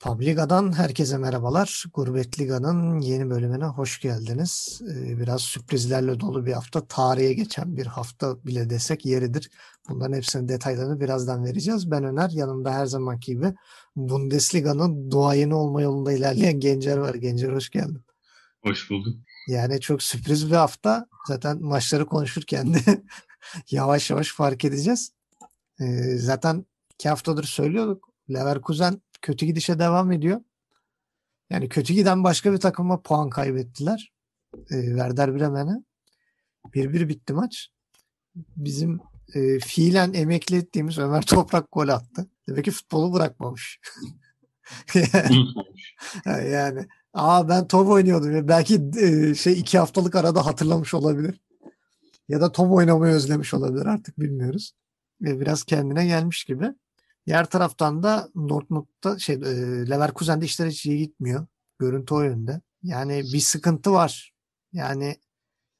Publiga'dan herkese merhabalar. Gurbet Liga'nın yeni bölümüne hoş geldiniz. Ee, biraz sürprizlerle dolu bir hafta, tarihe geçen bir hafta bile desek yeridir. Bunların hepsinin detaylarını birazdan vereceğiz. Ben Öner, yanımda her zamanki gibi Bundesliga'nın duayeni olma yolunda ilerleyen Gencer var. Gencer hoş geldin. Hoş bulduk. Yani çok sürpriz bir hafta. Zaten maçları konuşurken de yavaş yavaş fark edeceğiz. Ee, zaten iki haftadır söylüyorduk. Leverkusen kötü gidişe devam ediyor. Yani kötü giden başka bir takıma puan kaybettiler. E, Werder Bremen'e. 1-1 bitti maç. Bizim e, fiilen emekli ettiğimiz Ömer Toprak gol attı. Demek ki futbolu bırakmamış. yani aa ben top oynuyordum. Ya. Belki e, şey iki haftalık arada hatırlamış olabilir. Ya da top oynamayı özlemiş olabilir artık bilmiyoruz. Ve biraz kendine gelmiş gibi. Diğer taraftan da Dortmund'da şey e, Leverkusen'de işler hiç iyi gitmiyor. Görüntü o yönde. Yani bir sıkıntı var. Yani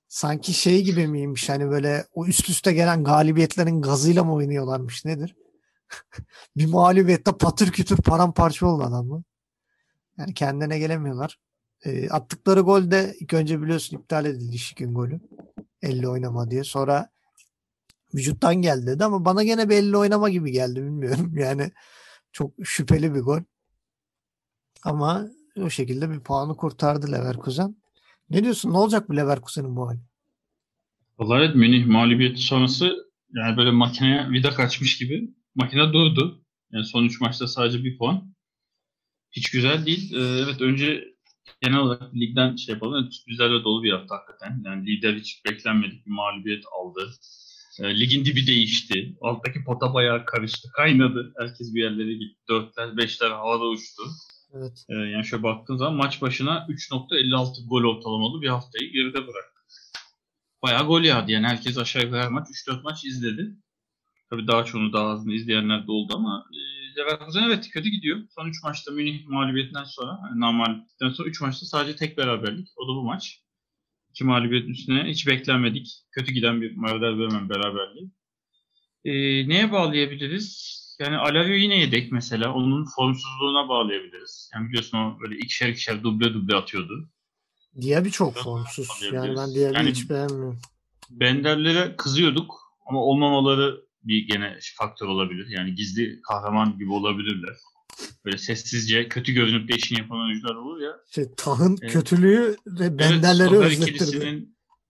sanki şey gibi miymiş hani böyle o üst üste gelen galibiyetlerin gazıyla mı oynuyorlarmış nedir? bir mağlubiyette patır kütür paramparça oldu adamı. Yani kendine gelemiyorlar. E, attıkları gol de ilk önce biliyorsun iptal edildi Şik'in golü. 50 oynama diye. Sonra vücuttan geldi dedi ama bana gene belli oynama gibi geldi bilmiyorum. Yani çok şüpheli bir gol. Ama o şekilde bir puanı kurtardı Leverkusen. Ne diyorsun? Ne olacak bu Leverkusen'in bu hali? Vallahi evet Münih mağlubiyeti sonrası yani böyle makineye vida kaçmış gibi makine durdu. Yani son 3 maçta sadece bir puan. Hiç güzel değil. Ee, evet önce genel olarak ligden şey yapalım. Evet, sürprizlerle dolu bir hafta hakikaten. Yani lider hiç beklenmedik bir mağlubiyet aldı. E, ligin dibi değişti. Alttaki pota bayağı karıştı, kaynadı. Herkes bir yerlere gitti. Dörtler, beşler havada uçtu. Evet. E, yani şöyle baktığın zaman maç başına 3.56 gol ortalamalı bir haftayı geride bıraktı. Bayağı gol yağdı yani. Herkes aşağı yukarı her maç 3-4 maç izledi. Tabii daha çoğunu daha azını izleyenler de oldu ama e, Leverkusen evet kötü gidiyor. Son 3 maçta Münih mağlubiyetinden sonra, yani namallikten sonra 3 maçta sadece tek beraberlik. O da bu maç iki mağlubiyetin üstüne hiç beklenmedik. Kötü giden bir Werder Bremen beraberliği. E, neye bağlayabiliriz? Yani Alavio yine yedek mesela. Onun formsuzluğuna bağlayabiliriz. Yani biliyorsun o böyle ikişer ikişer duble duble atıyordu. Diğer çok formsuz. Yani ben diğer yani, hiç beğenmiyorum. Benderlere kızıyorduk ama olmamaları bir gene faktör olabilir. Yani gizli kahraman gibi olabilirler böyle sessizce kötü görünüp de işini yapan oyuncular olur ya. Şey, Tah'ın evet. kötülüğü ve benderleri evet, özlettirdi.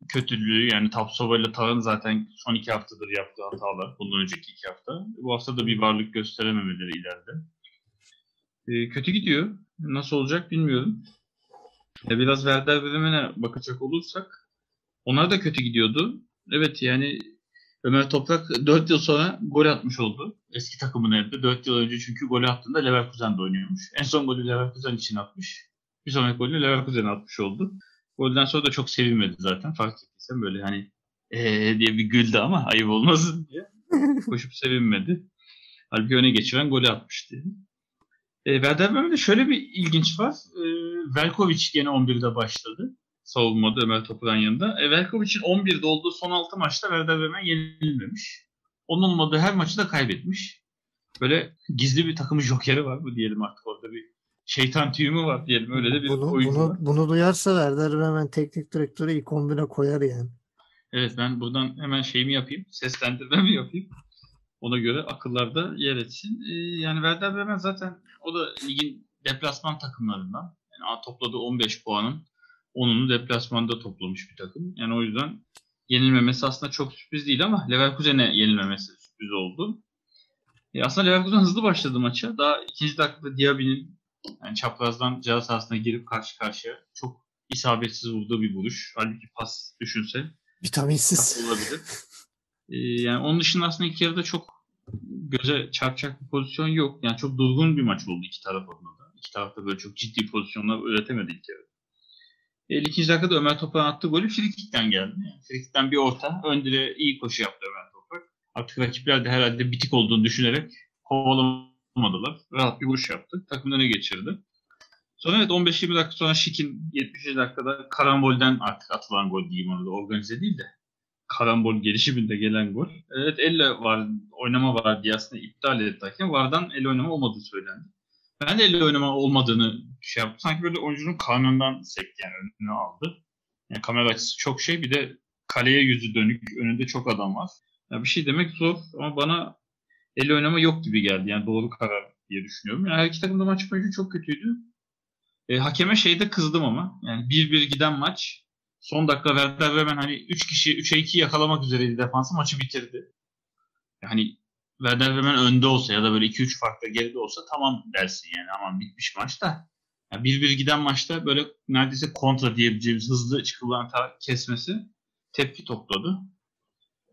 kötülüğü yani Tapsova ile Tah'ın zaten son iki haftadır yaptığı hatalar. Bundan önceki iki hafta. Bu hafta da bir varlık gösterememeleri ileride. Ee, kötü gidiyor. Nasıl olacak bilmiyorum. Ya biraz Werder Bremen'e bakacak olursak onlar da kötü gidiyordu. Evet yani Ömer Toprak 4 yıl sonra gol atmış oldu. Eski takımın evde. 4 yıl önce çünkü golü attığında Leverkusen'de oynuyormuş. En son golü Leverkusen için atmış. Bir sonraki golü Leverkusen'e atmış oldu. Golden sonra da çok sevinmedi zaten. Fark ettiysen böyle hani ee diye bir güldü ama ayıp olmasın diye. Koşup sevinmedi. Halbuki öne geçiren golü atmıştı. E, Werder Bremen'de şöyle bir ilginç var. E, Velkovic gene 11'de başladı savunmada Ömer Toprak'ın yanında. E, Velkovic'in 11'de olduğu son 6 maçta Werder Bremen yenilmemiş. Onun olmadığı her maçı da kaybetmiş. Böyle gizli bir takımın jokeri var mı diyelim artık orada bir şeytan tüyümü var diyelim. Öyle de bir bunu, oyuncu bunu, var. Bunu duyarsa Werder Bremen teknik direktörü ilk 11'e koyar yani. Evet ben buradan hemen şeyimi yapayım. Seslendirmemi yapayım. Ona göre akıllarda yer etsin. Ee, yani Werder Bremen zaten o da ligin deplasman takımlarından. Yani topladığı 15 puanın onunu deplasmanda toplamış bir takım. Yani o yüzden yenilmemesi aslında çok sürpriz değil ama Leverkusen'e yenilmemesi sürpriz oldu. E aslında Leverkusen hızlı başladı maça. Daha ikinci dakikada Diaby'nin yani çaprazdan ceza sahasına girip karşı karşıya çok isabetsiz vurduğu bir vuruş. Halbuki pas düşünse vitaminsiz olabilir. E, yani onun dışında aslında ilk yarıda çok göze çarpacak bir pozisyon yok. Yani çok durgun bir maç oldu iki taraf adına da. İki tarafta böyle çok ciddi pozisyonlar üretemedi ilk yarıda. 52. dakikada Ömer Toprak'ın attığı golü frikikten geldi. Yani frikikten bir orta. Ön iyi koşu yaptı Ömer Toprak. Artık rakipler de herhalde bitik olduğunu düşünerek kovalamadılar. Rahat bir vuruş yaptı. Takımda ne geçirdi. Sonra evet 15-20 dakika sonra Şik'in 70. dakikada karambolden artık atılan gol diyeyim onu da organize değil de karambol gelişiminde gelen gol. Evet elle var, oynama var diye aslında iptal etti hakem. Vardan el oynama olmadığı söylendi. Ben de elle oynama olmadığını şey yaptım. Sanki böyle oyuncunun karnından sekti yani önüne aldı. Yani kamera açısı çok şey bir de kaleye yüzü dönük önünde çok adam var. Ya bir şey demek zor ama bana elle oynama yok gibi geldi. Yani doğru karar diye düşünüyorum. Yani her iki takım da maç boyunca çok kötüydü. E, hakeme şeyde kızdım ama. Yani 1-1 giden maç. Son dakika verdiler ve ben hani 3 kişi 3'e 2 yakalamak üzereydi defansı maçı bitirdi. Yani Werder Bremen önde olsa ya da böyle 2-3 farklı geride olsa tamam dersin yani aman bitmiş maç da. Yani 1-1 giden maçta böyle neredeyse kontra diyebileceğimiz hızlı çıkılan kesmesi tepki topladı.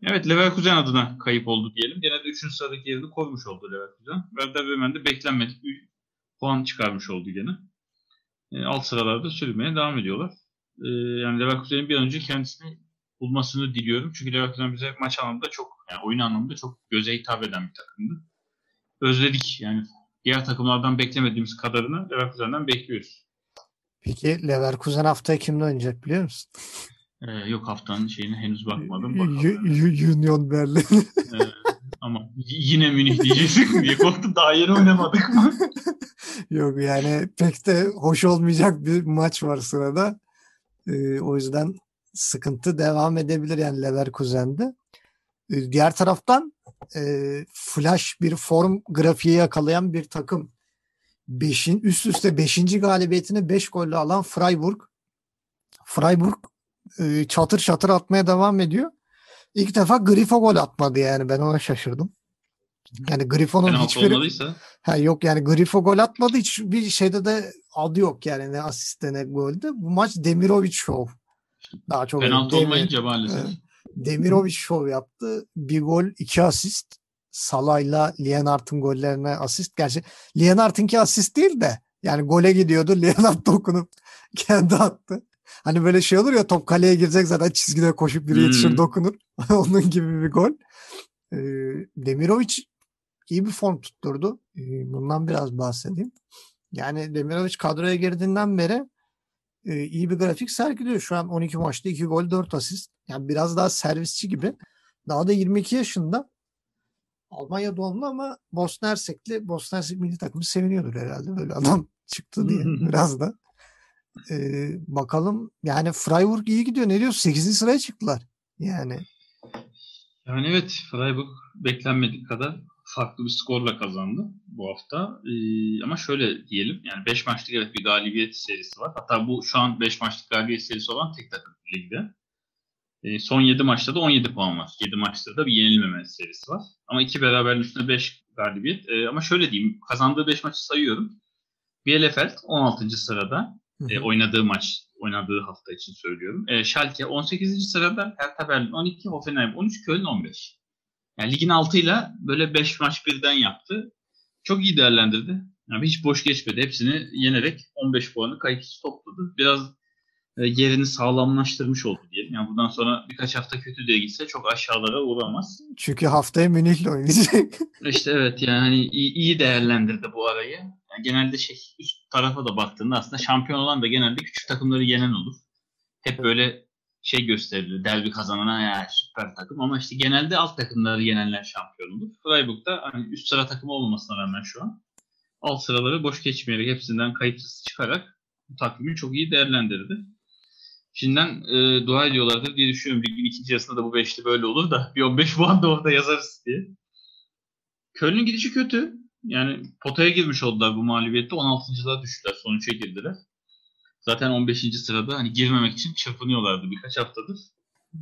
Evet Leverkusen adına kayıp oldu diyelim. Gene de 3. sıradaki yerini korumuş oldu Leverkusen. Werder Bremen de beklenmedik bir puan çıkarmış oldu gene. E, alt sıralarda sürmeye devam ediyorlar. E, yani Leverkusen'in bir önce kendisini bulmasını diliyorum. Çünkü Leverkusen bize maç anlamında çok, yani oyun anlamında çok göze hitap eden bir takımdı. Özledik yani. Diğer takımlardan beklemediğimiz kadarını Leverkusen'den bekliyoruz. Peki Leverkusen haftaya kimle oynayacak biliyor musun? Ee, yok haftanın şeyine henüz bakmadım. Y- Union Berlin. ee, ama yine Münih diyeceksin diye korktum. Daha yeni oynamadık mı? yok yani pek de hoş olmayacak bir maç var sırada. Ee, o yüzden sıkıntı devam edebilir yani Leverkusen'de. Ee, diğer taraftan e, flash bir form grafiği yakalayan bir takım. Beşin, üst üste 5. galibiyetini 5 golle alan Freiburg. Freiburg e, çatır çatır atmaya devam ediyor. İlk defa Grifo gol atmadı yani ben ona şaşırdım. Yani Grifo'nun hiçbir ha yok yani Grifo gol atmadı hiçbir şeyde de adı yok yani ne asiste ne golde. Bu maç Demirovic show. Daha çok penaltı olmayınca maalesef. Demirovic show yaptı. Bir gol, iki asist. Salah'la Lienart'ın gollerine asist. Gerçi Lienart'ınki asist değil de yani gole gidiyordu. Lienart dokunup kendi attı. Hani böyle şey olur ya top kaleye girecek zaten çizgide koşup biri yetişir hmm. dokunur. Onun gibi bir gol. Ee, Demirovic iyi bir form tutturdu. Ee, bundan biraz bahsedeyim. Yani Demirovic kadroya girdiğinden beri e, iyi bir grafik sergiliyor. Şu an 12 maçta 2 gol 4 asist. Yani biraz daha servisçi gibi. Daha da 22 yaşında. Almanya doğumlu ama Bosna Hersekli Bosna Hersek milli takımı seviniyordur herhalde böyle adam çıktı diye biraz da. Ee, bakalım yani Freiburg iyi gidiyor. Ne diyorsun? 8. sıraya çıktılar. Yani. Yani evet Freiburg beklenmedik kadar farklı bir skorla kazandı bu hafta. Ee, ama şöyle diyelim yani 5 maçlık evet bir galibiyet serisi var. Hatta bu şu an 5 maçlık galibiyet serisi olan tek takım ligde. Ee, son 7 maçta da 17 puan var. 7 maçta da bir yenilmeme serisi var. Ama iki beraberin üstünde 5 galibiyet. Ee, ama şöyle diyeyim kazandığı 5 maçı sayıyorum. Bielefeld 16. sırada e, oynadığı maç, oynadığı hafta için söylüyorum. E, Schalke 18. sırada, Hertha Berlin 12, Hoffenheim 13, Köln 15. Yani ligin altıyla böyle 5 maç birden yaptı. Çok iyi değerlendirdi. Yani hiç boş geçmedi. Hepsini yenerek 15 puanı kayıtsız topladı. Biraz e, yerini sağlamlaştırmış oldu diyelim. Yani bundan sonra birkaç hafta kötü diye gitse çok aşağılara uğramaz. Çünkü haftaya Münih'le oynayacak. İşte evet yani hani iyi, iyi değerlendirdi bu arayı. Yani genelde şey üst tarafa da baktığında aslında şampiyon olan da genelde küçük takımları yenen olur. Hep böyle şey gösterilir. Derbi kazanana ya süper takım ama işte genelde alt takımları yenenler şampiyon olur. Freiburg'da hani üst sıra takımı olmamasına rağmen şu an alt sıraları boş geçmeyerek hepsinden kayıpsız çıkarak bu takvimi çok iyi değerlendirdi. Şimdiden e, dua ediyorlardır diye düşünüyorum. Ligin ikinci yarısında da bu beşli böyle olur da bir 15 puan da orada yazarız diye. Köln'ün gidişi kötü. Yani potaya girmiş oldular bu mağlubiyette. 16.lığa düştüler. Son 3'e girdiler. Zaten 15. sırada hani girmemek için çırpınıyorlardı birkaç haftadır.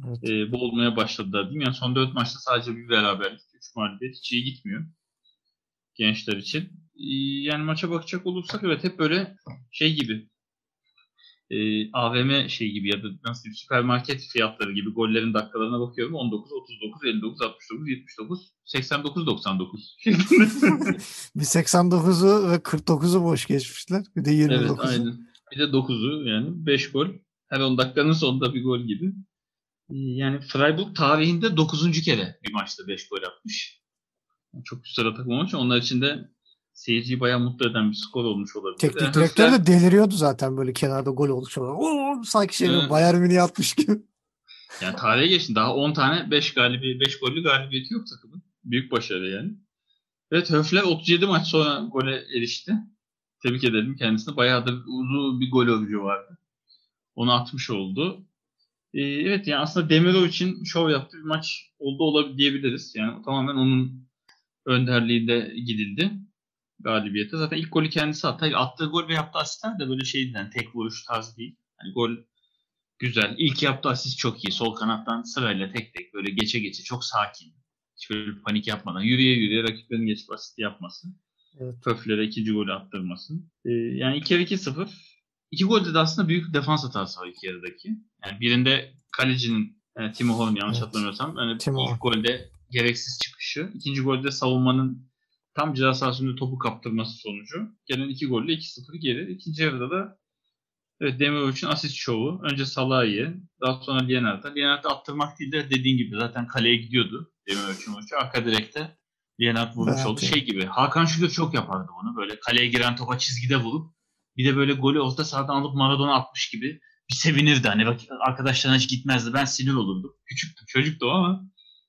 Evet. E, bu olmaya başladılar değil mi? Yani son 4 maçta sadece bir beraberlik, 3 mağlubiyet hiç iyi gitmiyor gençler için. E, yani maça bakacak olursak evet hep böyle şey gibi e, AVM şey gibi ya da nasıl bir süpermarket fiyatları gibi gollerin dakikalarına bakıyorum. 19, 39, 59, 69, 79, 89, 99 bir 89'u ve 49'u boş geçmişler. Bir de 29'u. Evet aynen. Bir de 9'u yani 5 gol. Her 10 dakikanın sonunda bir gol gibi. Ee, yani Freiburg tarihinde 9. kere bir maçta 5 gol atmış. Çok güzel takım olmuş. Onlar için de seyirciyi bayağı mutlu eden bir skor olmuş olabilir. Teknik yani direktör de deliriyordu zaten böyle kenarda gol olmuş. Oo, sanki şey evet. Bayern Münih atmış gibi. Yani tarihe geçti. Daha 10 tane 5 galibi 5 gollü galibiyeti yok takımın. Büyük başarı yani. Evet Höfler 37 maç sonra gole erişti. Tebrik edelim kendisine. Bayağıdır uzun bir gol övücü vardı. Onu atmış oldu. Ee, evet yani aslında Demirov için şov yaptığı bir maç oldu olabilir diyebiliriz. Yani tamamen onun önderliğinde gidildi galibiyete. Zaten ilk golü kendisi attı. Attığı gol ve yaptığı asistler de böyle şeydi yani tek vuruş tarzı değil. Yani gol güzel. İlk yaptığı asist çok iyi. Sol kanattan sırayla tek tek böyle geçe geçe çok sakin. Hiç böyle panik yapmadan yürüye yürüye rakiplerin geçip asist yapması. Evet. Pöflere ikinci golü attırması. Ee, yani ilk yarı 2-0. İki golde de aslında büyük defans hatası var iki yarıdaki. Yani birinde kalecinin yani Timo Horn yanlış evet. hatırlamıyorsam yani Timo. ilk golde gereksiz çıkışı. ikinci golde savunmanın tam ceza sahasında topu kaptırması sonucu. Gelen iki golle 2-0 geri. İkinci yarıda da evet, Demirovic'in asist şovu. Önce Salah'ı, daha sonra Lienard'a. Lienard'a attırmak değil de dediğin gibi zaten kaleye gidiyordu Demirovic'in vuruşu. Arka direkte Lienard vurmuş evet. oldu. Şey gibi Hakan Şükür çok yapardı onu. Böyle kaleye giren topa çizgide vurup bir de böyle golü orta sahadan alıp Maradona atmış gibi bir sevinirdi. Hani bak arkadaşlarına hiç gitmezdi. Ben sinir olurdum. Küçüktüm. Çocuktu ama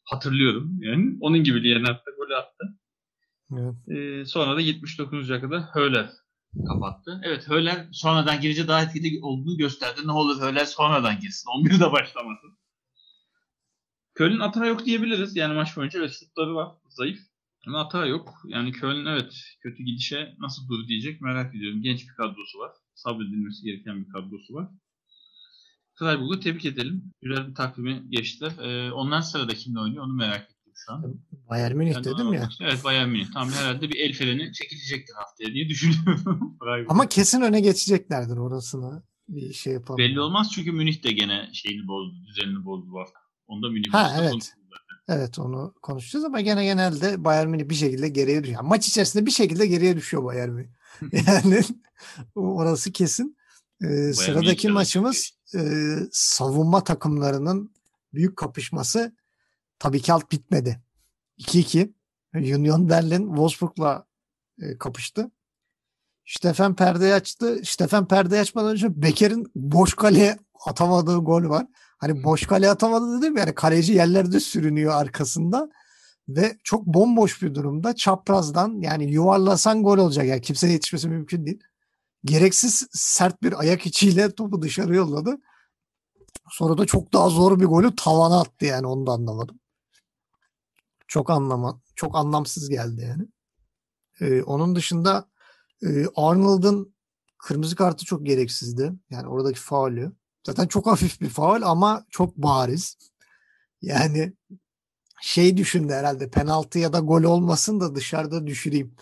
hatırlıyorum. Yani onun gibi Lienard da golü attı. Evet. Ee, sonra da 79. dakikada Höller kapattı. Evet Höller sonradan girince daha etkili olduğunu gösterdi. Ne olur Höller sonradan girsin. 11'de başlamasın. Köln hata yok diyebiliriz. Yani maç boyunca ve şutları var. Zayıf. Ama hata yok. Yani Köln evet kötü gidişe nasıl dur diyecek merak ediyorum. Genç bir kadrosu var. Sabredilmesi gereken bir kadrosu var. Freiburg'u tebrik edelim. Güzel bir takvimi geçtiler. Ee, ondan sırada kimle oynuyor onu merak ettim şu an. Bayern Münih yani dedim ya. Evet Bayern Münih. Tam herhalde bir el freni çekilecektir haftaya diye düşünüyorum. Ama kesin öne geçeceklerdir orasını. Bir şey yapalım. Belli olmaz çünkü Münih de gene şeyini bozdu, düzenini bozdu bu hafta. Onda Münih ha, evet. Evet onu konuşacağız ama gene genelde Bayern Münih bir şekilde geriye düşüyor. Yani maç içerisinde bir şekilde geriye düşüyor Bayern Münih. yani orası kesin. Ee, sıradaki maçımız e, savunma takımlarının büyük kapışması tabii ki alt bitmedi. 2-2 Union Berlin Wolfsburg'la e, kapıştı. Stefan perdeyi açtı. Stefan perdeyi açmadan önce Beker'in boş kaleye atamadığı gol var. Hani boş kale atamadı dedim yani kaleci yerlerde sürünüyor arkasında ve çok bomboş bir durumda çaprazdan yani yuvarlasan gol olacak yani kimseye yetişmesi mümkün değil. Gereksiz sert bir ayak içiyle topu dışarı yolladı. Sonra da çok daha zor bir golü tavana attı yani onu da anlamadım. Çok anlama, çok anlamsız geldi yani. Ee, onun dışında e, Arnold'un kırmızı kartı çok gereksizdi. Yani oradaki faulü. Zaten çok hafif bir faul ama çok bariz. Yani şey düşündü herhalde penaltı ya da gol olmasın da dışarıda düşüreyim.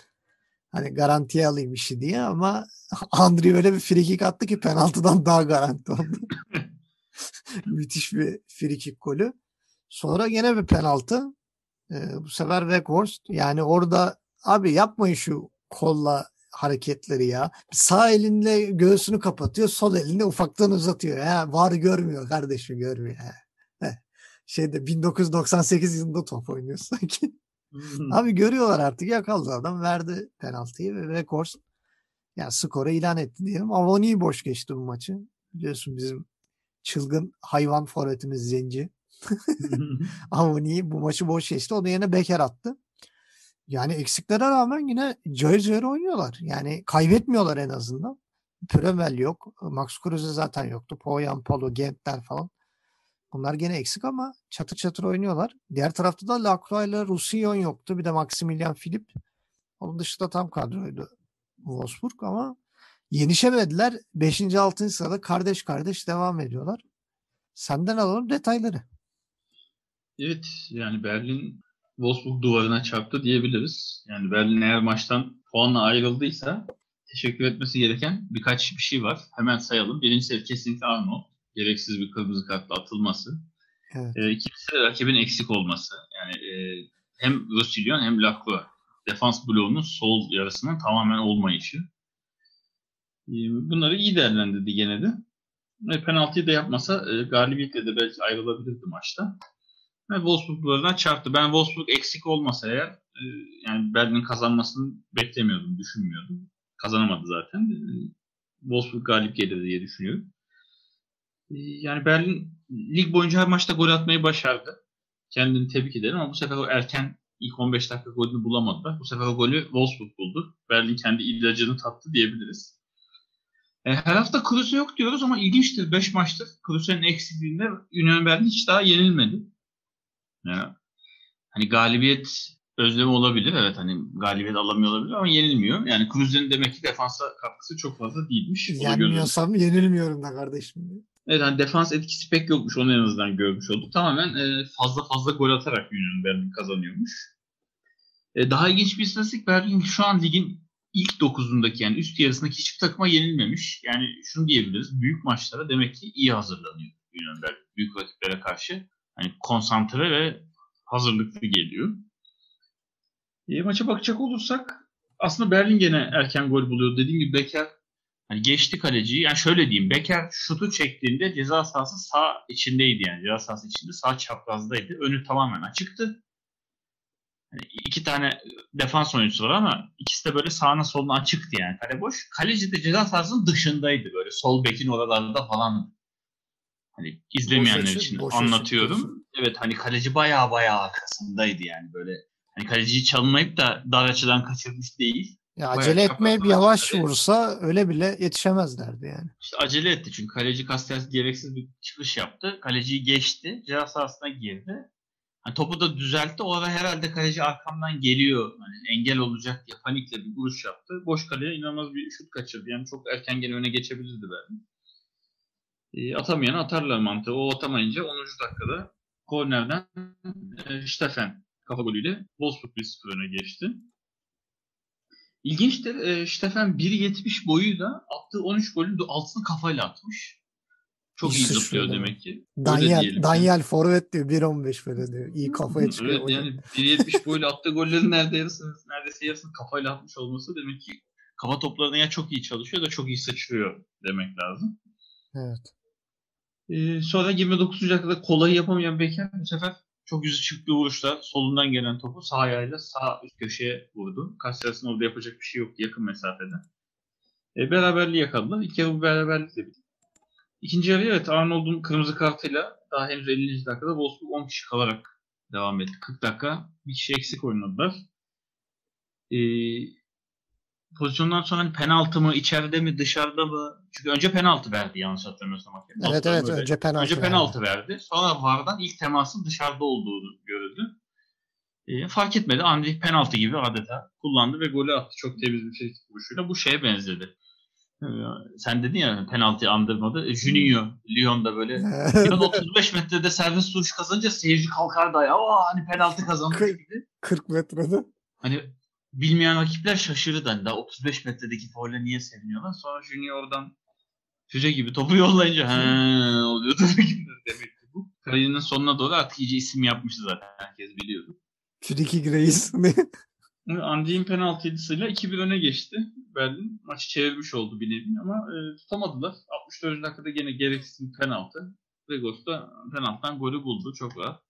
Hani garantiye alayım işi diye ama Andri öyle bir frikik attı ki penaltıdan daha garanti oldu. Müthiş bir frikik golü. Sonra gene bir penaltı. Ee, bu sefer Weghorst. Yani orada abi yapmayın şu kolla hareketleri ya. Sağ elinle göğsünü kapatıyor, sol elinde ufaktan uzatıyor. Ha, var görmüyor kardeşim görmüyor. Ha. Şeyde 1998 yılında top oynuyor sanki. Abi görüyorlar artık yakaladı adam verdi penaltıyı ve Rekords yani skoru ilan etti diyelim. Avoni boş geçti bu maçı. Biliyorsun bizim çılgın hayvan forvetimiz Zenci. Avoni bu maçı boş geçti. Onun yerine Beker attı. Yani eksiklere rağmen yine cayır cayır oynuyorlar. Yani kaybetmiyorlar en azından. Prömel yok. Max Kruse zaten yoktu. Poyan, Palo, Gentler falan. Bunlar gene eksik ama çatır çatır oynuyorlar. Diğer tarafta da Lacroix ile Roussillon yoktu. Bir de Maximilian Philip. Onun dışında tam kadroydu Wolfsburg ama yenişemediler. 5. 6. sırada kardeş kardeş devam ediyorlar. Senden alalım detayları. Evet yani Berlin Wolfsburg duvarına çarptı diyebiliriz. Yani Berlin eğer maçtan puanla ayrıldıysa teşekkür etmesi gereken birkaç bir şey var. Hemen sayalım. Birincisi kesinlikle Arnold. Gereksiz bir kırmızı kartla atılması. Evet. E, ikincisi rakibin eksik olması. Yani e, hem Roussillon hem Lacroix. Defans bloğunun sol yarısının tamamen olmayışı. E, bunları iyi değerlendirdi gene de. Ve penaltıyı da yapmasa e, galibiyetle de belki ayrılabilirdi maçta ve Wolfsburg'larına çarptı. Ben Wolfsburg eksik olmasa eğer e, yani Berlin'in kazanmasını beklemiyordum, düşünmüyordum. Kazanamadı zaten. E, Wolfsburg galip gelir diye düşünüyorum. E, yani Berlin lig boyunca her maçta gol atmayı başardı. Kendini tebrik ederim ama bu sefer o erken İlk 15 dakika golünü bulamadılar. Bu sefer o golü Wolfsburg buldu. Berlin kendi ilacını tattı diyebiliriz. E, her hafta Kruse yok diyoruz ama ilginçtir. 5 maçtır Kruse'nin eksikliğinde Union Berlin hiç daha yenilmedi. Yani, hani galibiyet özlemi olabilir. Evet hani galibiyet alamıyor olabilir ama yenilmiyor. Yani Kruse'nin demek ki defansa katkısı çok fazla değilmiş. Yenmiyorsam yenilmiyorum da kardeşim. Evet hani defans etkisi pek yokmuş. Onu en azından görmüş olduk. Tamamen e, fazla fazla gol atarak Union Berlin kazanıyormuş. E, daha ilginç bir istatistik Berlin şu an ligin ilk dokuzundaki yani üst yarısındaki hiçbir takıma yenilmemiş. Yani şunu diyebiliriz. Büyük maçlara demek ki iyi hazırlanıyor Union Berlin. Büyük rakiplere karşı hani konsantre ve hazırlıklı geliyor. E, maça bakacak olursak aslında Berlin gene erken gol buluyor. Dediğim gibi Becker hani geçti kaleciyi. Yani şöyle diyeyim. Becker şutu çektiğinde ceza sahası sağ içindeydi yani. Ceza sahası içinde sağ çaprazdaydı. Önü tamamen açıktı. Yani iki tane defans oyuncusu var ama ikisi de böyle sağına soluna açıktı yani. Kale boş. Kaleci de ceza sahasının dışındaydı böyle. Sol bekin oralarda falan. Hani izlemeyenler boş için boş anlatıyorum. Boş. Evet hani kaleci baya baya arkasındaydı yani böyle. Hani kaleciyi çalınmayıp da dar açıdan kaçırmış değil. Ya acele etmeyip yavaş vursa öyle bile yetişemezlerdi yani. İşte acele etti çünkü kaleci Castells gereksiz bir çıkış yaptı. Kaleciyi geçti. Ceza sahasına girdi. Hani topu da düzeltti. O ara herhalde kaleci arkamdan geliyor. Hani engel olacak diye panikle bir vuruş yaptı. Boş kaleye inanılmaz bir şut kaçırdı. Yani çok erken gene öne geçebilirdi belki. E, atamayanı atarlar mantığı. O atamayınca 10. dakikada kornerden e, Steffen kafa golüyle Wolfsburg 1-0 öne geçti. İlginçtir. E, Steffen 1.70 boyuyla attığı 13 golün de altını kafayla atmış. Çok iyi zıplıyor demek ki. Daniel, Daniel forvet diyor 1.15 böyle diyor. İyi kafaya çıkıyor. Evet, yani 1.70 boyuyla attığı gollerin neredeyse yarısını, neredeyse yarısını kafayla atmış olması demek ki kafa toplarına ya çok iyi çalışıyor da çok iyi sıçrıyor demek lazım. Evet. Ee, sonra 29. dakikada kolayı yapamayan Beker bu sefer çok yüzü çıktı vuruşla solundan gelen topu sağ ayağıyla sağ üst köşeye vurdu. Castellas'ın orada yapacak bir şey yok yakın mesafede. E, beraberliği yakaladılar. İlk yarı bu beraberlik de bitti. İkinci yarı evet Arnold'un kırmızı kartıyla daha henüz 50. dakikada Wolfsburg 10 kişi kalarak devam etti. 40 dakika bir kişi eksik oynadılar. E, pozisyondan sonra hani penaltı mı, içeride mi, dışarıda mı? Çünkü önce penaltı verdi yanlış hatırlamıyorsam hakem. Evet evet öyle. önce penaltı Önce penaltı verdi. verdi. Sonra VAR'dan ilk temasın dışarıda olduğunu görüldü. E, fark etmedi. Andrik penaltı gibi adeta kullandı ve golü attı. Çok temiz bir şey vuruşuyla. Bu şeye benzedi. Ee, sen dedin ya penaltı andırmadı. E, Juninho Lyon'da böyle Lyon 35 metrede servis vuruş kazanınca seyirci kalkar da ya hani penaltı kazandı gibi. 40 metrede. Hani bilmeyen rakipler şaşırdı. Hani daha 35 metredeki faule niye seviniyorlar. Sonra Junior oradan füze gibi topu yollayınca he oluyordu demek ki bu. Kariyerinin sonuna doğru artık iyice isim yapmıştı zaten. Herkes biliyordu. Friki Grace. Andy'in penaltı yedisiyle 2-1 öne geçti. Berlin maçı çevirmiş oldu bir nevi ama e, tutamadılar. 64. dakikada gene gereksiz bir penaltı. Regos da penaltıdan golü buldu. Çok rahat.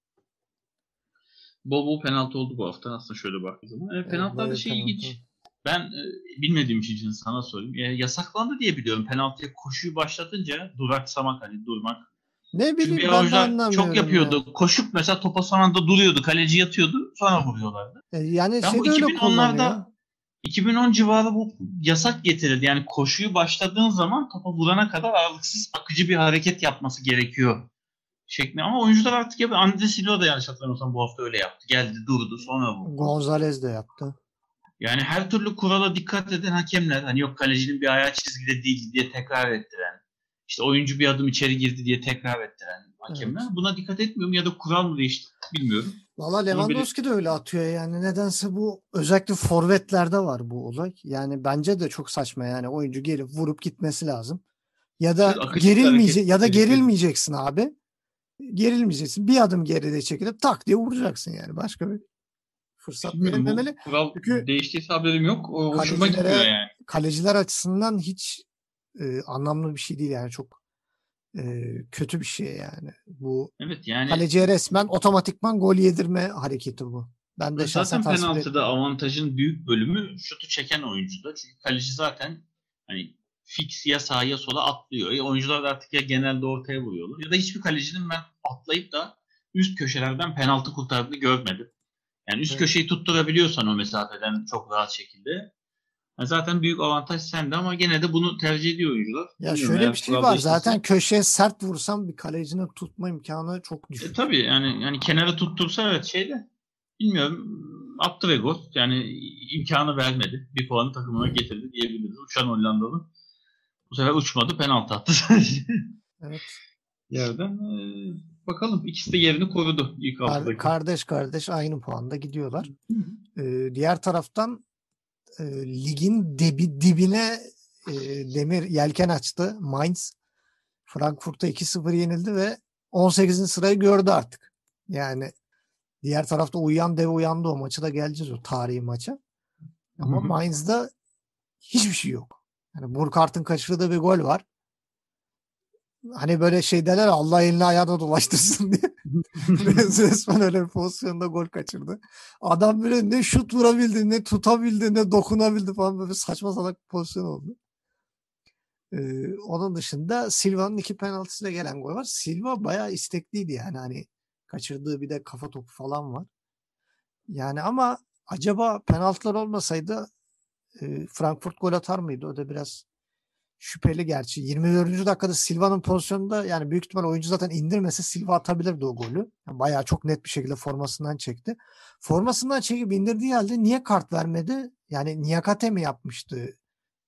Bol bol penaltı oldu bu hafta aslında şöyle baktığım zaman. E, penaltılar da şey ilginç. Ben e, bilmediğim için sana sorayım. E, yasaklandı diye biliyorum. Penaltıya koşuyu başlatınca duraksamak hani durmak. Ne bileyim Çünkü ben de anlamıyorum. Çok yapıyordu. Ya. Koşup mesela topa son anda duruyordu. Kaleci yatıyordu. Sonra vuruyorlardı. E, yani ben şey bu 2010'larda 2010 civarı bu yasak getirildi. Yani koşuyu başladığın zaman topa vurana kadar aralıksız akıcı bir hareket yapması gerekiyor şeklinde. Ama oyuncular artık ya Andre Silva da yanlış hatırlamıyorsam bu hafta öyle yaptı. Geldi durdu sonra bu. Gonzalez de yaptı. Yani her türlü kurala dikkat eden hakemler hani yok kalecinin bir ayağı çizgide değil diye tekrar ettiren işte oyuncu bir adım içeri girdi diye tekrar ettiren hakemler evet. buna dikkat etmiyor mu ya da kural mı değişti bilmiyorum. Valla Lewandowski de öyle atıyor yani nedense bu özellikle forvetlerde var bu olay. Yani bence de çok saçma yani oyuncu gelip vurup gitmesi lazım. Ya da gerilmeyecek ya da gerilmeyeceksin abi gerilmeyeceksin. Bir adım geride çekilip tak diye vuracaksın yani. Başka bir fırsat verilmemeli. Kural Çünkü değiştiyse haberim yok. O hoşuma gidiyor yani. Kaleciler açısından hiç e, anlamlı bir şey değil yani. Çok e, kötü bir şey yani. Bu evet, yani kaleciye resmen otomatikman gol yedirme hareketi bu. Ben de zaten penaltıda avantajın büyük bölümü şutu çeken oyuncuda. Çünkü kaleci zaten hani fix ya sağa ya sola atlıyor. E, oyuncular da artık ya genelde ortaya vuruyorlar. Ya da hiçbir kalecinin ben atlayıp da üst köşelerden penaltı kurtardığını görmedim. Yani üst Evet. köşeyi tutturabiliyorsan o mesafeden çok rahat şekilde. Yani zaten büyük avantaj sende ama gene de bunu tercih ediyor oyuncular. Ya Bilmiyorum, şöyle bir şey var. Zaten köşeye sert vursam bir kalecinin tutma imkanı çok E, düşük. tabii yani yani kenara tuttursa evet şeyde bilmiyorum attı ve gol. Yani imkanı vermedi. Bir puanı takımına getirdi diyebiliriz. Uçan Hollandalı. Bu sefer uçmadı penaltı attı sadece. Evet. Yerden. E, bakalım ikisi de yerini korudu ilk haftadaki. kardeş kardeş aynı puanda gidiyorlar. Ee, diğer taraftan e, ligin debi, dibine e, demir yelken açtı. Mainz Frankfurt'a 2-0 yenildi ve 18. sırayı gördü artık. Yani diğer tarafta uyuyan dev uyandı o maçı da geleceğiz o tarihi maça. Ama. Mainz'da hiçbir şey yok. Yani Burkhart'ın kaçırdığı bir gol var. Hani böyle şey derler Allah elini ayağına dolaştırsın diye. Resmen öyle bir pozisyonda gol kaçırdı. Adam böyle ne şut vurabildi, ne tutabildi, ne dokunabildi falan böyle saçma salak bir pozisyon oldu. Ee, onun dışında Silva'nın iki penaltısıyla gelen gol var. Silva bayağı istekliydi yani hani kaçırdığı bir de kafa topu falan var. Yani ama acaba penaltılar olmasaydı e, Frankfurt gol atar mıydı? O da biraz şüpheli gerçi. 24. dakikada Silva'nın pozisyonunda yani büyük ihtimal oyuncu zaten indirmese Silva atabilirdi o golü. Yani bayağı çok net bir şekilde formasından çekti. Formasından çekip indirdiği halde niye kart vermedi? Yani Niyakate mi yapmıştı?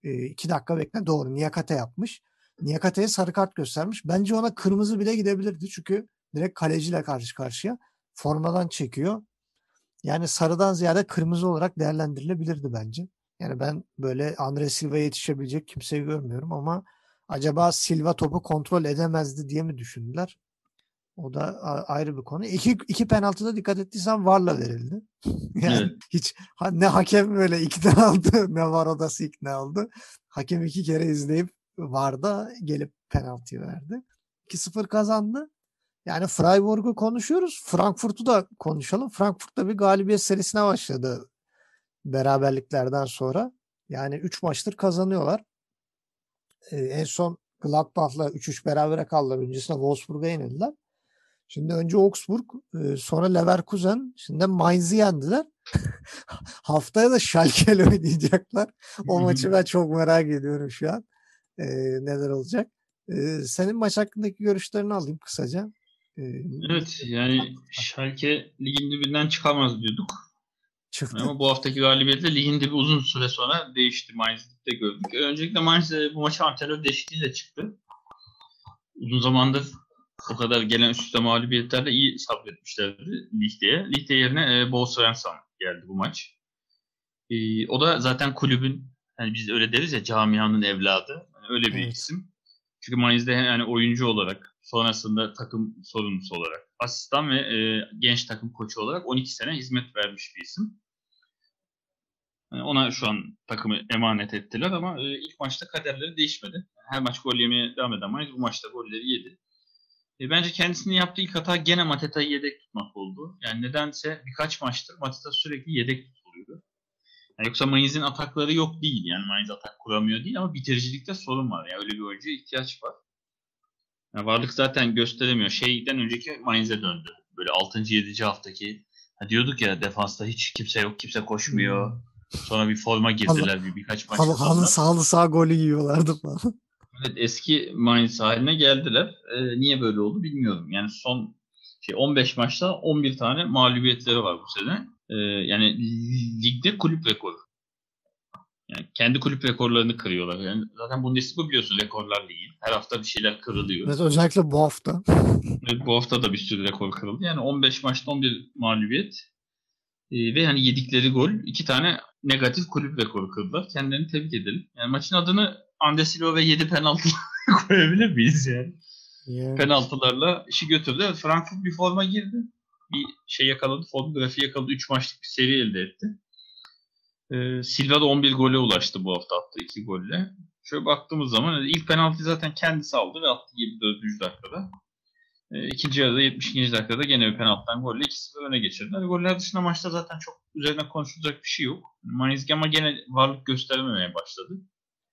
E, iki dakika bekle doğru Niyakate yapmış. Niyakate'ye sarı kart göstermiş. Bence ona kırmızı bile gidebilirdi. Çünkü direkt kaleciyle karşı karşıya. Formadan çekiyor. Yani sarıdan ziyade kırmızı olarak değerlendirilebilirdi bence. Yani ben böyle Andre Silva'ya yetişebilecek kimseyi görmüyorum ama acaba Silva topu kontrol edemezdi diye mi düşündüler? O da ayrı bir konu. İki, iki penaltıda dikkat ettiysen VAR'la verildi. yani Evet. hiç ha- ne hakem böyle ikna aldı ne VAR odası ikna aldı. Hakem iki kere izleyip VAR'da gelip penaltıyı verdi. 2-0 kazandı. Yani Freiburg'u konuşuyoruz. Frankfurt'u da konuşalım. Frankfurt'ta bir galibiyet serisine başladı beraberliklerden sonra. Yani 3 maçtır kazanıyorlar. Ee, en son Gladbach'la 3-3 berabere kaldılar. Öncesinde Wolfsburg'a yenildiler. Şimdi önce Augsburg, e, sonra Leverkusen, şimdi Mainz'i yendiler. Haftaya da Schalke'yle oynayacaklar. O maçı ben çok merak ediyorum şu an. Ee, neler olacak? Ee, senin maç hakkındaki görüşlerini alayım kısaca. Ee, Evet yani Schalke ligin dibinden çıkamaz diyorduk. Çıktı. Ama bu haftaki galibiyetle ligin dibi uzun süre sonra değişti. Mainz'de gördük. Öncelikle Mainz e, bu maça antrenör değişikliğiyle çıktı. Uzun zamandır o kadar gelen üst üste mağlubiyetlerle iyi sabretmişlerdi Lihte'ye. Lichte yerine e, Bo Svensson geldi bu maç. E, o da zaten kulübün yani biz öyle deriz ya camianın evladı. Yani öyle bir Evet. isim. Çünkü Mainz'de yani oyuncu olarak sonrasında takım sorumlusu olarak asistan ve e, genç takım koçu olarak 12 sene hizmet vermiş bir isim. Yani ona şu an takımı emanet ettiler ama e, ilk maçta kaderleri değişmedi. Her maç gol yemeye devam eden Mainz bu maçta golleri yedi. E, bence kendisinin yaptığı ilk hata gene Mateta'yı yedek tutmak oldu. Yani nedense birkaç maçtır Mateta sürekli yedek tutuluyordu. Yani yoksa Mainz'in atakları yok değil. Yani Mainz atak kuramıyor değil ama bitiricilikte sorun var. Yani öyle bir oyuncuya ihtiyaç var. Yani varlık zaten gösteremiyor. Şeyden önceki Mainz'e döndü. Böyle 6. 7. haftaki ha diyorduk ya defansta hiç kimse yok, kimse koşmuyor. Sonra bir forma girdiler bir birkaç maç. Halı, halı, sağ, halı sağ golü yiyorlardı falan. Evet, eski Mainz haline geldiler. Ee, niye böyle oldu bilmiyorum. Yani son şey 15 maçta 11 tane mağlubiyetleri var bu sene. Ee, yani ligde kulüp rekoru. Yani kendi kulüp rekorlarını kırıyorlar. Yani zaten Bundesliga biliyorsun rekorlar ligi. Her hafta bir şeyler kırılıyor. Evet, özellikle bu hafta. Evet, bu hafta da bir sürü rekor kırıldı. Yani 15 maçta 11 mağlubiyet. Ee, ve hani yedikleri gol iki tane negatif kulüp rekoru kırdılar. Kendilerini tebrik edelim. Yani maçın adını Andesilo ve 7 penaltı koyabilir miyiz yani? Yani, Penaltılarla işi götürdü. Frankfurt bir forma girdi. Bir şey yakaladı. Form grafiği yakaladı. 3 maçlık bir seri elde etti. Ee, Silva da 11 gole ulaştı bu hafta attığı 2 golle. Şöyle baktığımız zaman ilk penaltıyı zaten kendisi aldı ve attı 24. dakikada. E, ikinci yarıda 72. dakikada gene bir penaltıdan golle 2-0 öne geçirdiler. Goller dışında maçta zaten çok üzerine konuşulacak bir şey yok. Mainz ama gene varlık gösterememeye başladı.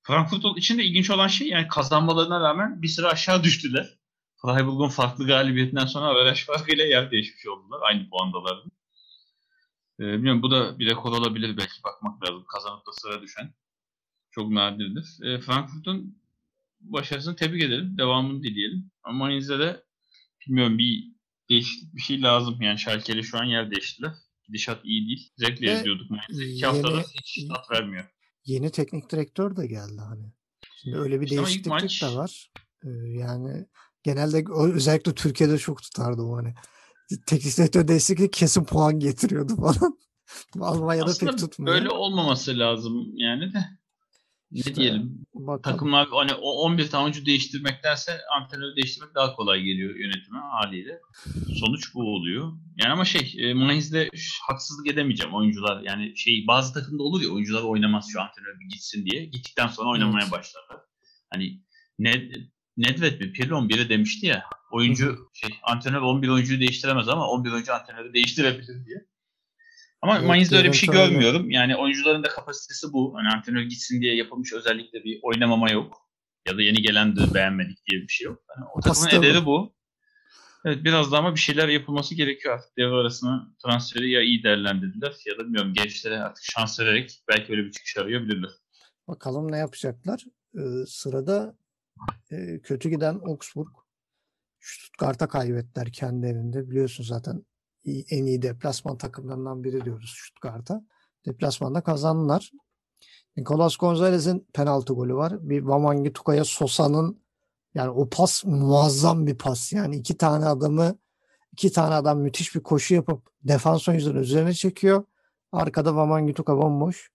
Frankfurt için de ilginç olan şey yani kazanmalarına rağmen bir sıra aşağı düştüler. Freiburg'un farklı galibiyetinden sonra averaj farkıyla yer değişmiş oldular. Aynı puandalardı. Ee, bilmiyorum bu da bir rekor olabilir belki bakmak lazım. Kazanıp da sıra düşen. Çok nadirdir. Ee, Frankfurt'un başarısını tebrik edelim. Devamını dileyelim. Ama Mainz'de de bilmiyorum bir değişiklik bir şey lazım. Yani Schalke'li şu an yer değiştiler. Gidişat iyi değil. Zevkle Ve izliyorduk. İki yeni- haftada hiç tat vermiyor. Yeni teknik direktör de geldi hani. Şimdi öyle bir İşte değişiklik maç- de var. Ee, yani genelde özellikle Türkiye'de çok tutardı o hani. Teknik direktör değişikliği kesin puan getiriyordu falan. Almanya'da Aslında pek tutmuyor. böyle olmaması lazım yani de. Ne İşte diyelim? bakalım. Takımlar hani o 11 tane oyuncu değiştirmektense antrenörü değiştirmek daha kolay geliyor yönetime haliyle. Sonuç bu oluyor. Yani ama şey e, Mainz'de ş- haksızlık edemeyeceğim oyuncular. Yani şey bazı takımda olur ya oyuncular oynamaz şu antrenör bir gitsin diye. Gittikten sonra oynamaya Evet. başlarlar. Hani Ned, Nedved mi Pirlo mu biri demişti ya oyuncu şey antrenör 11 oyuncuyu değiştiremez ama 11 oyuncu antrenörü değiştirebilir diye. Ama Evet, Mainz'de öyle bir şey görüntü öyle. görmüyorum. Yani oyuncuların da kapasitesi bu. Hani antrenör gitsin diye yapılmış özellikle bir oynamama yok. Ya da yeni gelen de beğenmedik diye bir şey yok. Yani o takımın Hasta ederi bu. Evet biraz daha ama bir şeyler yapılması gerekiyor artık. Devre arasına transferi ya iyi değerlendirdiler ya da bilmiyorum gençlere artık şans vererek belki öyle bir çıkış arayabilirler. Bakalım ne yapacaklar. Ee, sırada e, kötü giden Augsburg. Stuttgart'a kaybettiler kendi evinde. Biliyorsun zaten en iyi deplasman takımlarından biri diyoruz Stuttgart'a. Deplasmanda kazandılar. Nicolas Gonzalez'in penaltı golü var. Bir Vamangi Tuka'ya Sosa'nın yani o pas muazzam bir pas. Yani iki tane adamı iki tane adam müthiş bir koşu yapıp defans oyuncuların üzerine çekiyor. Arkada Vamangi Tuka bomboş.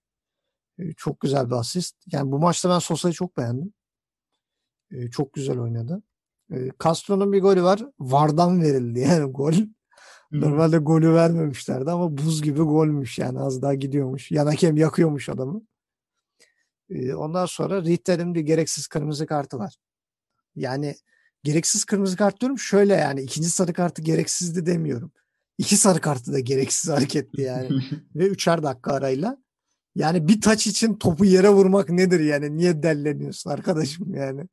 Ee, Çok güzel bir asist. Yani bu maçta ben Sosa'yı çok beğendim. Ee, Çok güzel oynadı. Ee, Castro'nun bir golü var. Vardan verildi yani gol. Normalde golü vermemişlerdi ama buz gibi golmüş yani az daha gidiyormuş. Yan hakem yakıyormuş adamı. Ee, Ondan sonra Richter'in bir gereksiz kırmızı kartı var. Yani gereksiz kırmızı kart diyorum şöyle yani ikinci sarı kartı gereksizdi demiyorum. İki sarı kartı da gereksiz hareketti yani. Ve üçer dakika arayla. Yani bir taç için topu yere vurmak nedir yani? Niye delleniyorsun arkadaşım yani?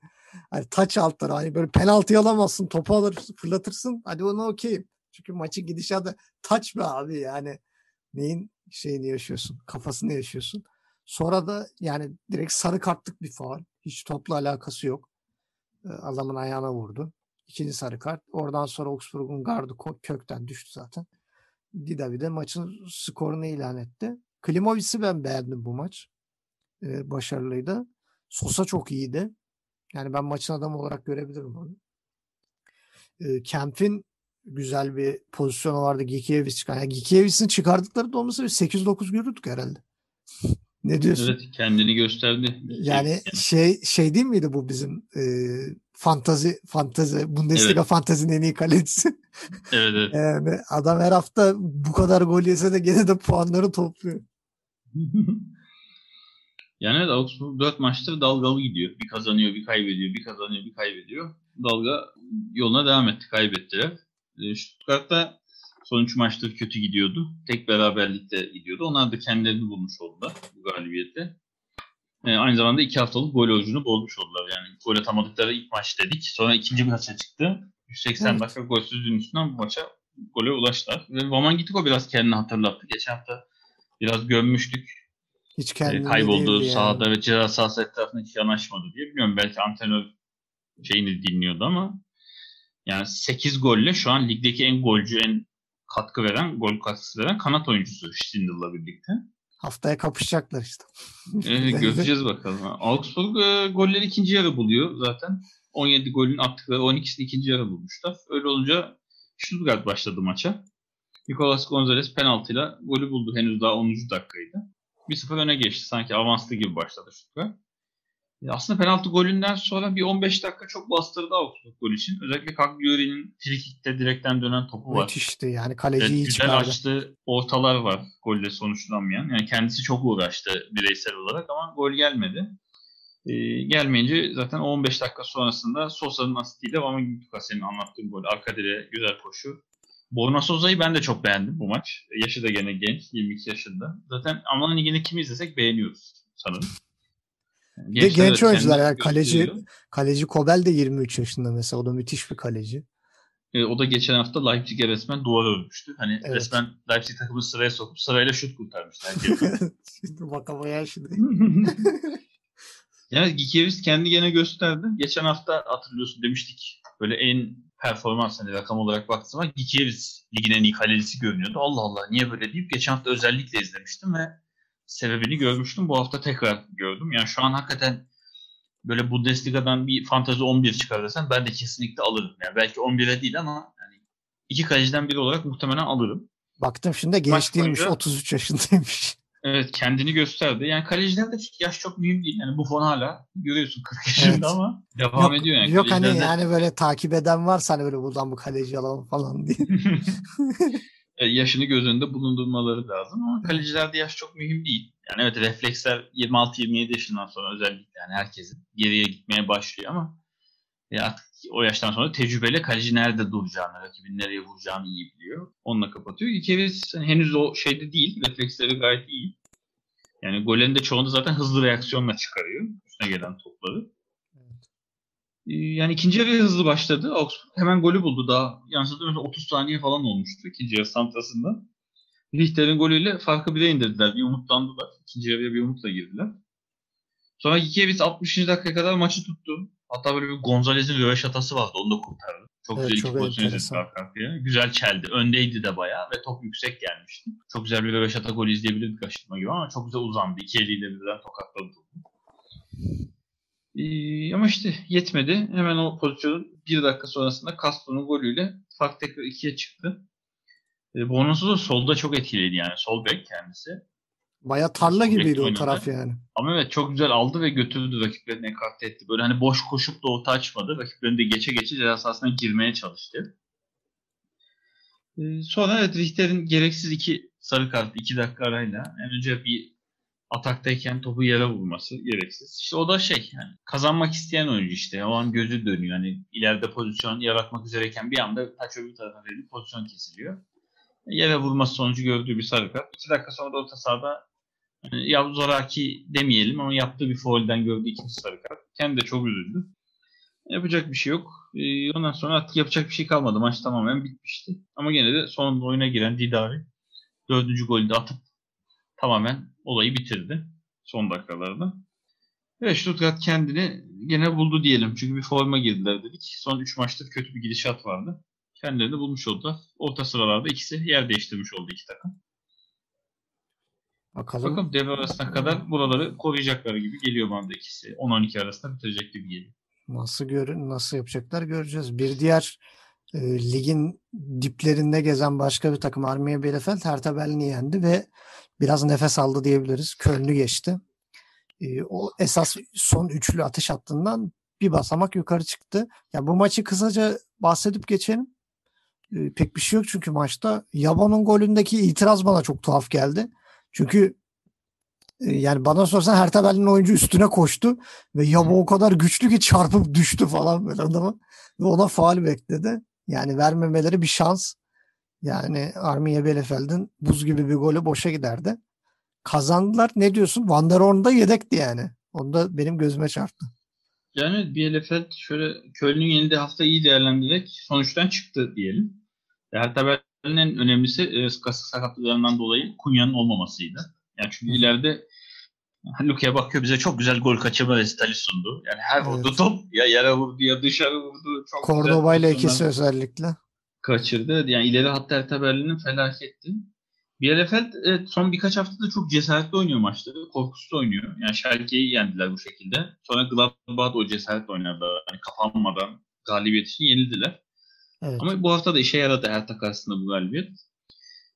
Hani taç altları hani böyle penaltı alamazsın topu alırsın fırlatırsın hadi onu okeyim. Çünkü maçın gidişatı taç be abi yani neyin şeyini yaşıyorsun kafasını yaşıyorsun. Sonra da yani direkt sarı kartlık bir faul. Hiç topla alakası yok. Ee, Adamın ayağına vurdu. İkinci sarı kart. Oradan sonra Augsburg'un gardı kökten düştü zaten. Didavi de maçın skorunu ilan etti. Klimovic'i ben beğendim bu maç. Ee, başarılıydı. Sosa çok iyiydi. Yani ben maçın adamı olarak görebilirim onu. Ee, Kemp'in güzel bir pozisyonu vardı. Gikiewicz çıkan. Yani Gikiewicz'in çıkardıkları da olmasa bir 8-9 görürdük herhalde. ne diyorsun? evet kendini gösterdi. Yani şey şey değil miydi bu bizim e, fantazi fantazi Bundesliga Evet. fantazinin en iyi kalecisi. Evet evet. Yani adam her hafta bu kadar gol yese de gene de puanları topluyor. Yani evet, Augsburg 4 maçtır dalgalı gidiyor. Bir kazanıyor, bir kaybediyor, bir kazanıyor, bir kaybediyor. Dalga yoluna devam etti, kaybettiler. E, Stuttgart'ta son 3 maçtır kötü gidiyordu. Tek beraberlikte gidiyordu. Onlar da kendilerini bulmuş oldular bu galibiyette. E, aynı zamanda 2 haftalık gol orucunu bozmuş oldular. Yani gol atamadıkları ilk maç dedik. Sonra ikinci maça çıktı. 180 Evet. dakika golsüzlüğün üstünden bu maça gole ulaştılar. Ve Vaman Gitiko biraz kendini hatırlattı. Geçen hafta biraz gömmüştük. Hiç E, kendinde kayboldu değildi yani. sahada ve ceza sahası etrafına hiç yanaşmadı diye. Bilmiyorum belki antrenör şeyini dinliyordu ama yani 8 golle şu an ligdeki en golcü, en katkı veren, gol katkısı veren kanat oyuncusu Stindl'la birlikte. Haftaya kapışacaklar işte. E, göreceğiz bakalım. Augsburg e, golleri ikinci yarı buluyor zaten. 17 golün attıkları 12'sini ikinci yarı bulmuşlar. Öyle olunca Stuttgart başladı maça. Nicolas Gonzalez penaltıyla golü buldu. Henüz daha 10. dakikaydı. 1-0 öne geçti. Sanki avanslı gibi başladı Stuttgart. E, Aslında penaltı golünden sonra bir 15 dakika çok bastırdı Augsburg gol için. Özellikle Cagliari'nin frikikte direkten dönen topu var. Müthişti yani Evet, kaleci iyi güzel çıkardı. açtı ortalar var golle sonuçlanmayan. Yani kendisi çok uğraştı bireysel olarak ama gol gelmedi. Ee, gelmeyince zaten o 15 dakika sonrasında Sosa'nın asistiyle ama Gituka senin anlattığın gol. Arka direğe güzel koşu. Borna Sosa'yı ben de çok beğendim bu maç. Yaşı da gene genç. 22 yaşında. Zaten Alman Ligi'nde kimi izlesek beğeniyoruz sanırım. De genç oyuncular yani kaleci gösteriyor. kaleci Kobel de 23 yaşında mesela o da müthiş bir kaleci. E, o da geçen hafta Leipzig'e resmen duvar örmüştü. Hani Evet. resmen Leipzig takımını sıraya sokup sırayla şut kurtarmışlar. Şimdi bakamaya şimdi. yani Gikiewicz kendi gene gösterdi. Geçen hafta hatırlıyorsun demiştik böyle en performans hani rakam olarak baktığım zaman Gikiewicz ligin en iyi kalecisi görünüyordu. Allah Allah niye böyle deyip geçen hafta özellikle izlemiştim ve sebebini görmüştüm. Bu hafta tekrar gördüm. Yani şu an hakikaten böyle Bundesliga'dan bir fantazi 11 çıkar desen ben de kesinlikle alırım. Yani belki 11'e değil ama yani iki kaleciden biri olarak muhtemelen alırım. Baktım şimdi genç Maç değilmiş. boyunca- 33 yaşındaymış. Evet kendini gösterdi. Yani kalecilerde yaş çok mühim değil. Yani Buffon hala görüyorsun 40 yaşında Evet. ama devam ediyor yani. yok hani yani böyle takip eden varsa hani böyle buradan bu kaleci alalım falan diye. E, yaşını göz önünde bulundurmaları lazım ama kalecilerde yaş çok mühim değil. Yani evet refleksler 26-27 yaşından sonra özellikle yani herkesin geriye gitmeye başlıyor ama e, artık o yaştan sonra tecrübeyle kaleci nerede duracağını, rakibin nereye vuracağını iyi biliyor. Onunla kapatıyor. Gikiewicz hani henüz o şeyde değil. Refleksleri gayet iyi. Yani gollerin de çoğunda zaten hızlı reaksiyonla çıkarıyor. Üstüne gelen topları. Ee, Yani ikinci yarıya hızlı başladı. Augsburg hemen golü buldu. Daha hatırlamıyorsam 30 saniye falan olmuştu ikinci yarı santrasında. Richter'in golüyle farkı bire indirdiler. Bir umutlandılar. İkinci yarıya bir umutla girdiler. Sonra Gikiewicz 60. dakikaya kadar maçı tuttu. Hatta böyle bir Gonzalez'in röveş hatası vardı. Onu da kurtardı. Çok Evet, güzel çok iki pozisyon izledik arka arkaya. Güzel çeldi. Öndeydi de bayağı ve top yüksek gelmişti. Çok güzel bir röveş hata golü izleyebilirdik aşırtma gibi ama çok güzel uzandı. İki eliyle birden tokatladı topu. Ee, ama işte yetmedi. Hemen o pozisyonun bir dakika sonrasında Castro'nun golüyle fark tekrar ikiye çıktı. E, Bonusu da solda çok etkiliydi yani. Sol bek kendisi. Baya tarla gibiydi o taraf yani. Ama evet çok güzel aldı ve götürdü rakiplerini ekarte etti. Böyle hani boş koşup da orta açmadı. Rakiplerini de geçe geçe ceza sahasına girmeye çalıştı. Ee, sonra evet Richter'in gereksiz iki sarı kart iki dakika arayla en önce bir ataktayken topu yere vurması gereksiz. İşte o da şey yani kazanmak isteyen oyuncu işte. O an gözü dönüyor. Hani ileride pozisyon yaratmak üzereyken bir anda taç öbür tarafa verip pozisyon kesiliyor. Yere vurması sonucu gördüğü bir sarı kart. İki dakika sonra da orta sahada yani ya zoraki demeyelim ama yaptığı bir faulden gördüğü ikinci sarı kart. Kendi de çok üzüldü. Yapacak bir şey yok. Ee, ondan sonra artık yapacak bir şey kalmadı. Maç tamamen bitmişti. Ama gene de sonunda oyuna giren Didari dördüncü golü de atıp tamamen olayı bitirdi. Son dakikalarda. Evet Stuttgart kendini gene buldu diyelim. Çünkü bir forma girdiler dedik. Son 3 maçta kötü bir gidişat vardı. Kendilerini bulmuş oldular. Orta sıralarda ikisi yer değiştirmiş oldu iki takım. Bakalım. Bakalım devre arasına kadar buraları koruyacakları gibi geliyor bana da ikisi. 10-12 arasında bitirecek gibi geliyor. Nasıl görün nasıl yapacaklar göreceğiz. Bir diğer e, ligin diplerinde gezen başka bir takım Armiya Bielefeld Hertha Berlin'i yendi ve biraz nefes aldı diyebiliriz. Köln'ü geçti. E, o esas son üçlü atış hattından bir basamak yukarı çıktı. Ya bu maçı kısaca bahsedip geçelim. E, pek bir şey yok çünkü maçta. Yabon'un golündeki itiraz bana çok tuhaf geldi. Çünkü e, yani bana sorsan Hertha Berlin oyuncu üstüne koştu ve Yabo o kadar güçlü ki çarpıp düştü falan böyle adama. Ve ona faal bekledi. Yani vermemeleri bir şans. Yani Armiye Bielefeld'in buz gibi bir golü boşa giderdi. Kazandılar. Ne diyorsun? Van der Horn da yedekti yani. Onda benim gözüme çarptı. Yani Bielefeld şöyle Köln'ün yenildiği hafta iyi değerlendirerek sonuçtan çıktı diyelim. Hertha Berlin'in en önemlisi e, sakatlıklarından dolayı Kunya'nın olmamasıydı. Yani çünkü ileride Luke'ye bakıyor bize çok güzel gol kaçırma resitali sundu. Yani her Evet. vurdu top ya yere vurdu ya dışarı vurdu. Çok Cordoba ile ikisi özellikle. kaçırdı. Yani ileri hatta Hertha Berlin'in felaketti. Bielefeld evet, son birkaç haftada çok cesaretli oynuyor maçları. Korkusuz oynuyor. Yani Schalke'yi yendiler bu şekilde. Sonra Gladbach o cesaretle oynadı. Hani kapanmadan galibiyet için yenildiler. Evet. Ama bu hafta da işe yaradı Hertha karşısında bu galibiyet.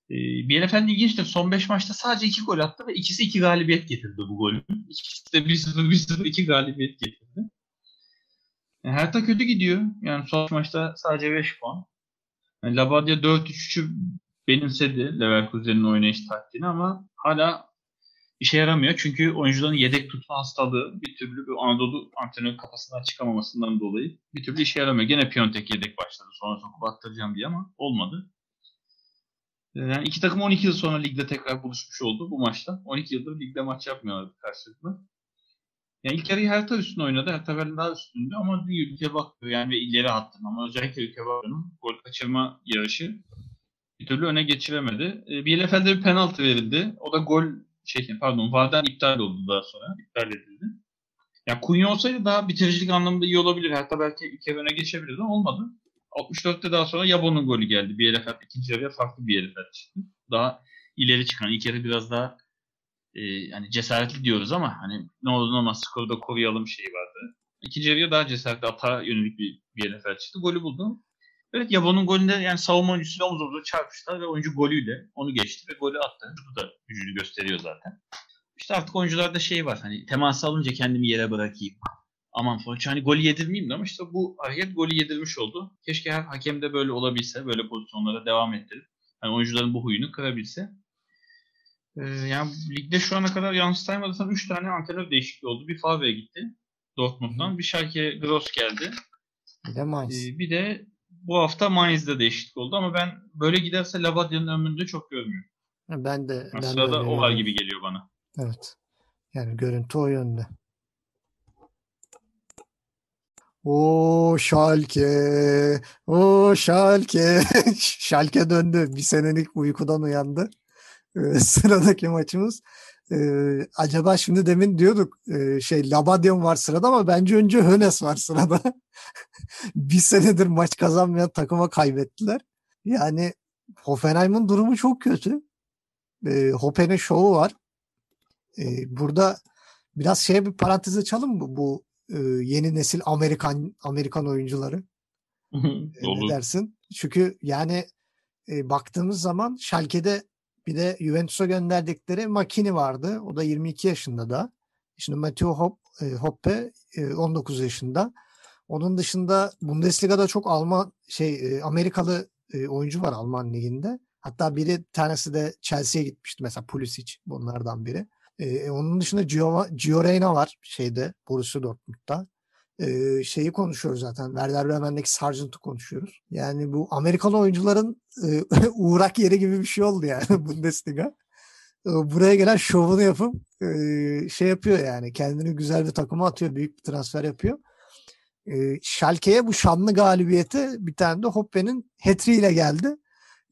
Ee, Bielefeld ilginçtir. Son 5 maçta sadece 2 gol attı ve ikisi 2 galibiyet getirdi bu golün. İkisi de 1-0 1-0 2 galibiyet getirdi. Yani Hertha kötü gidiyor. Yani son maçta sadece 5 puan. Yani Labadia 4-3-3'ü benimsedi Leverkusen'in oynayış taktiğini ama hala işe yaramıyor. Çünkü oyuncuların yedek tutma hastalığı bir türlü bu Anadolu antrenör kafasından çıkamamasından dolayı bir türlü işe yaramıyor. Gene Piontek yedek başladı. Sonra sokup attıracağım diye ama olmadı. Ee, Yani iki takım 12 yıl sonra ligde tekrar buluşmuş oldu bu maçta. 12 yıldır ligde maç yapmıyorlardı karşılıklı. Yani ilk yarıyı Hertha üstüne oynadı. Hertha Berlin daha üstündü ama bir ülke bakıyor yani ve ileri attım ama özellikle ülke bakının gol kaçırma yarışı bir türlü öne geçiremedi. E, Bielefeld'e bir penaltı verildi. O da gol şey pardon VAR'dan iptal oldu daha sonra. İptal edildi. Ya Kunya olsaydı daha bitiricilik anlamında iyi olabilir. Hatta belki kere öne geçebilirdi. Olmadı. 64'te daha sonra Yabo'nun golü geldi. Bir Bielefeld ikinci yarıya farklı bir Bielefeld çıktı. Daha ileri çıkan. İlk yarı biraz daha e, yani cesaretli diyoruz ama hani ne olur ne olmaz skoru da koruyalım şeyi vardı. İkinci yarıya daha cesaretli ata yönelik bir Bielefeld çıktı. Golü buldu. Evet Yabo'nun golünde yani savunma oyuncusuyla omuz omuza çarpıştılar ve oyuncu golüyle onu geçti ve golü attı. Bu da gücünü gösteriyor zaten. İşte artık oyuncularda şey var hani temas alınca kendimi yere bırakayım. Aman sonuç hani golü yedirmeyeyim de ama işte bu hareket golü yedirmiş oldu. Keşke her hakem de böyle olabilse, böyle pozisyonlara devam ettirip hani oyuncuların bu huyunu kırabilse. Ee, yani ligde şu ana kadar yanlış saymadıysam 3 tane antrenör değişikliği oldu. Bir Favre gitti Dortmund'dan. Bir Schalke Gross geldi. Bir de Mainz. Ee, bir de bu hafta Mainz'de değişiklik oldu ama ben böyle giderse Labadia'nın ömründe çok görmüyorum. Ben de ben Aslında de da öyle o var gibi geliyor bana. Evet. Yani görüntü o yönde. O Schalke, o Schalke. Schalke döndü. Bir senelik uykudan uyandı. Ee, sıradaki maçımız. Ee, acaba şimdi demin diyorduk e, şey Labadium var sırada ama bence önce Hönes var sırada. bir senedir maç kazanmayan takıma kaybettiler. Yani Hoffenheim'ın durumu çok kötü. Ee, Hoppen'in şovu var. Ee, burada biraz şeye bir parantez açalım mı bu e, yeni nesil Amerikan Amerikan oyuncuları? E, ne dersin? Çünkü yani e, baktığımız zaman Schalke'de bir de Juventus'a gönderdikleri Makini vardı. O da 22 yaşında da. Şimdi Matteo Hop, e, Hoppe e, 19 yaşında. Onun dışında Bundesliga'da çok Alman şey e, Amerikalı e, oyuncu var Alman liginde. Hatta biri tanesi de Chelsea'ye gitmişti mesela Pulisic bunlardan biri. E, onun dışında Gio, Gio Reyna var şeyde Borussia Dortmund'da. E, şeyi konuşuyoruz zaten. Werder Bremen'deki Sargent'ı konuşuyoruz. Yani bu Amerikalı oyuncuların e, uğrak yeri gibi bir şey oldu yani Bundesliga. E, buraya gelen şovunu yapıp e, şey yapıyor yani kendini güzel bir takıma atıyor. Büyük bir transfer yapıyor. E, Schalke'ye bu şanlı galibiyeti bir tane de Hoppe'nin hat ile geldi.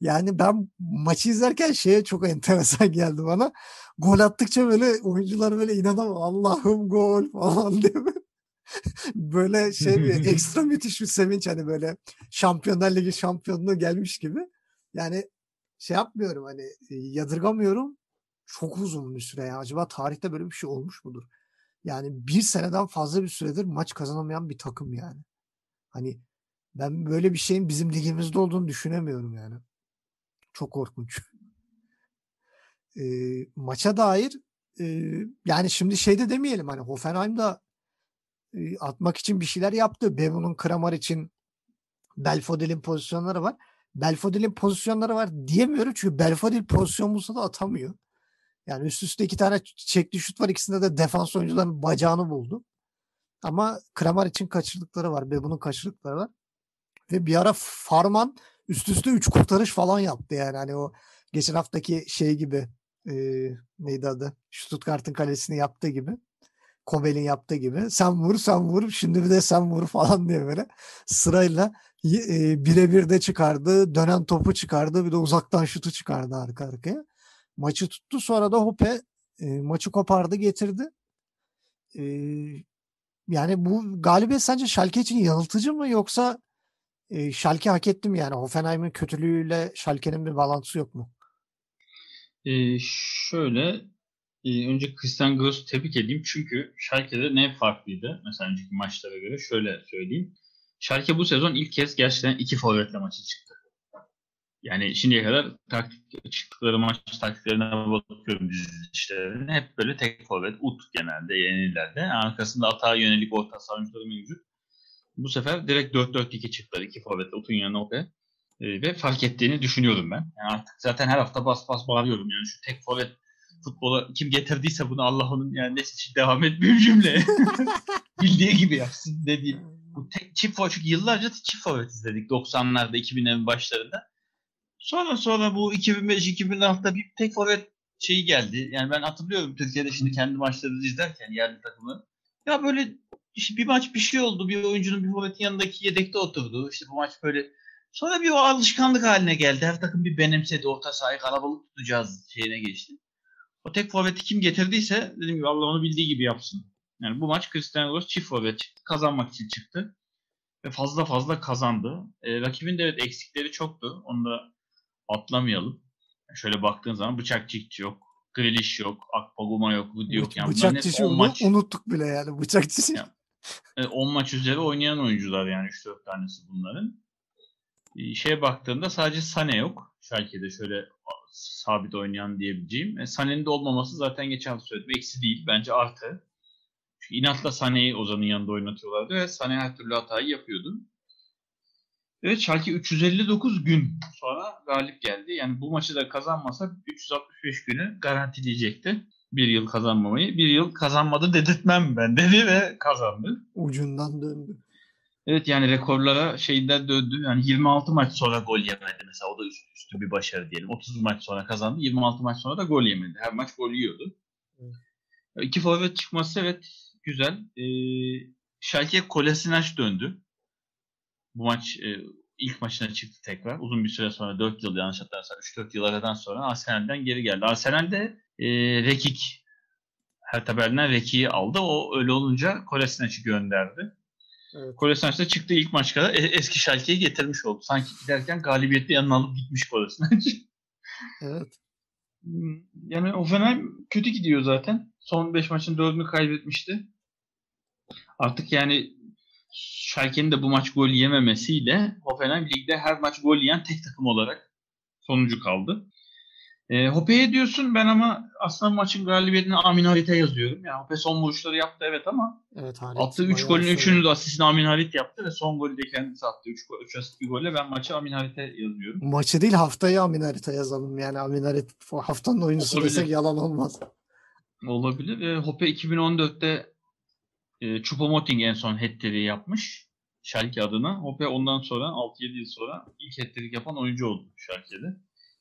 Yani ben maçı izlerken şeye çok enteresan geldi bana. Gol attıkça böyle oyuncular böyle inanamam Allah'ım gol falan diye böyle, böyle şey bir ekstra müthiş bir sevinç hani böyle Şampiyonlar Ligi şampiyonluğu gelmiş gibi. Yani şey yapmıyorum hani e, yadırgamıyorum. Çok uzun bir süre ya. Acaba tarihte böyle bir şey olmuş mudur? Yani bir seneden fazla bir süredir maç kazanamayan bir takım yani. Hani ben böyle bir şeyin bizim ligimizde olduğunu düşünemiyorum yani. Çok korkunç. E, maça dair e, yani şimdi şeyde demeyelim hani Hoffenheim'da e, atmak için bir şeyler yaptı. Bevo'nun Kramar için Belfodil'in pozisyonları var. Belfodil'in pozisyonları var diyemiyorum çünkü Belfodil pozisyon bulsa da atamıyor. Yani üst üste iki tane çekli şut var. İkisinde de defans oyuncuların bacağını buldu. Ama Kramar için kaçırdıkları var. Bevo'nun kaçırdıkları var. Ve bir ara Farman üst üste 3 kurtarış falan yaptı yani. Hani o geçen haftaki şey gibi e, neydi adı? Stuttgart'ın kalesini yaptığı gibi. Kobel'in yaptığı gibi. Sen vur sen vur şimdi bir de sen vur falan diye böyle sırayla e, birebir de çıkardı. Dönen topu çıkardı. Bir de uzaktan şutu çıkardı arka arkaya. Maçı tuttu. Sonra da Hoppe e, maçı kopardı getirdi. E, yani bu galibiyet sence Schalke için yanıltıcı mı yoksa e, Schalke hak etti mi yani? Hoffenheim'in kötülüğüyle Schalke'nin bir bağlantısı yok mu? Ee, şöyle e, önce Christian Gross'u tebrik edeyim çünkü Schalke'de ne farklıydı mesela önceki maçlara göre şöyle söyleyeyim. Schalke bu sezon ilk kez gerçekten iki forvetle maçı çıktı. Yani şimdiye kadar taktik çıktıkları maç taktiklerine bakıyorum dizilişlerine. Hep böyle tek forvet ut genelde yenilerde. Arkasında atağa yönelik orta saha oyuncuları mevcut. Bu sefer direkt 4-4-2 çıktılar. iki forvetle utun yanına Ope. E, ve fark ettiğini düşünüyorum ben. Yani artık zaten her hafta bas bas bağırıyorum. Yani şu tek forvet futbola kim getirdiyse bunu Allah onun yani nesi için devam etmiyor cümle. Bildiği gibi yapsın dediğim. Bu tek çift forvet çünkü yıllarca çift forvet izledik 90'larda 2000'lerin başlarında. Sonra sonra bu 2005-2006'da bir tek forvet şeyi geldi. Yani ben hatırlıyorum Türkiye'de şimdi kendi maçlarımızı izlerken yerli takımı Ya böyle işte bir maç bir şey oldu. Bir oyuncunun bir forvetin yanındaki yedekte oturdu. İşte bu maç böyle sonra bir o alışkanlık haline geldi. Her takım bir benimsedi. Orta sahayı kalabalık tutacağız şeyine geçti. O tek forveti kim getirdiyse dediğim gibi Allah onu bildiği gibi yapsın. Yani bu maç Cristiano Ronaldo çift forvet kazanmak için çıktı. Ve fazla fazla kazandı. E, rakibin de evet eksikleri çoktu. Onu da atlamayalım. Şöyle baktığın zaman bıçak çiftçi yok. Grealish yok. Akpaguma yok. Woody yok. Yani bıçak çişi maç... unuttuk bile yani. Bıçak çişi. Yani, 10 maç üzeri oynayan oyuncular yani 3-4 tanesi bunların. Şeye baktığında sadece Sane yok. Schalke'de şöyle sabit oynayan diyebileceğim. E, Sane'nin de olmaması zaten geçen hafta söyledim. Eksi değil. Bence artı. Çünkü inatla Sane'yi Ozan'ın yanında oynatıyorlardı ve Sane her türlü hatayı yapıyordu. Evet Schalke 359 gün sonra galip geldi. Yani bu maçı da kazanmasa 365 günü garantileyecekti. Bir yıl kazanmamayı. Bir yıl kazanmadı dedirtmem ben dedi ve kazandı. Ucundan döndü. Evet yani rekorlara şeyden döndü. Yani 26 maç sonra gol yemedi mesela. O da üst, üstü bir başarı diyelim. 30 maç sonra kazandı. 26 maç sonra da gol yemedi. Her maç gol yiyordu. Evet. İki forvet çıkması evet güzel. Ee, Schalke Kolasinac döndü. Bu maç e, ilk maçına çıktı tekrar. Uzun bir süre sonra 4 yıl yanlış hatırlarsam 3-4 yıl aradan sonra Arsenal'den geri geldi. Arsenal'de e, Rekik her Berlin'den Rekik'i aldı. O öyle olunca Kolasinac'ı gönderdi. Evet. Kolasinac da çıktı ilk maçta e, eski Schalke'yi getirmiş oldu. Sanki giderken galibiyetli yanına alıp gitmiş Kolasinac. evet. Hmm, yani Hoffenheim kötü gidiyor zaten. Son 5 maçın 4'ünü kaybetmişti. Artık yani Schalke'nin de bu maç gol yememesiyle Hoffenheim ligde her maç gol yiyen tek takım olarak sonuncu kaldı. E, Hope'ye diyorsun ben ama aslında maçın galibiyetini Amin Halit'e yazıyorum. Yani Hope son vuruşları yaptı evet ama evet, Halit attığı 3 golün 3'ünü de asistini Amin Halit yaptı ve son golü de kendisi attı. 3 gol, 3 asist bir golle ben maçı Amin Halit'e yazıyorum. Maçı değil haftayı Amin Halit'e yazalım. Yani Amin Halit haftanın oyuncusu Olabilir. desek yalan olmaz. Olabilir. E, Hope 2014'te e, Choupo-Moting en son hat yapmış. Schalke adına. Hoppe ondan sonra 6-7 yıl sonra ilk hat yapan oyuncu oldu Schalke'de.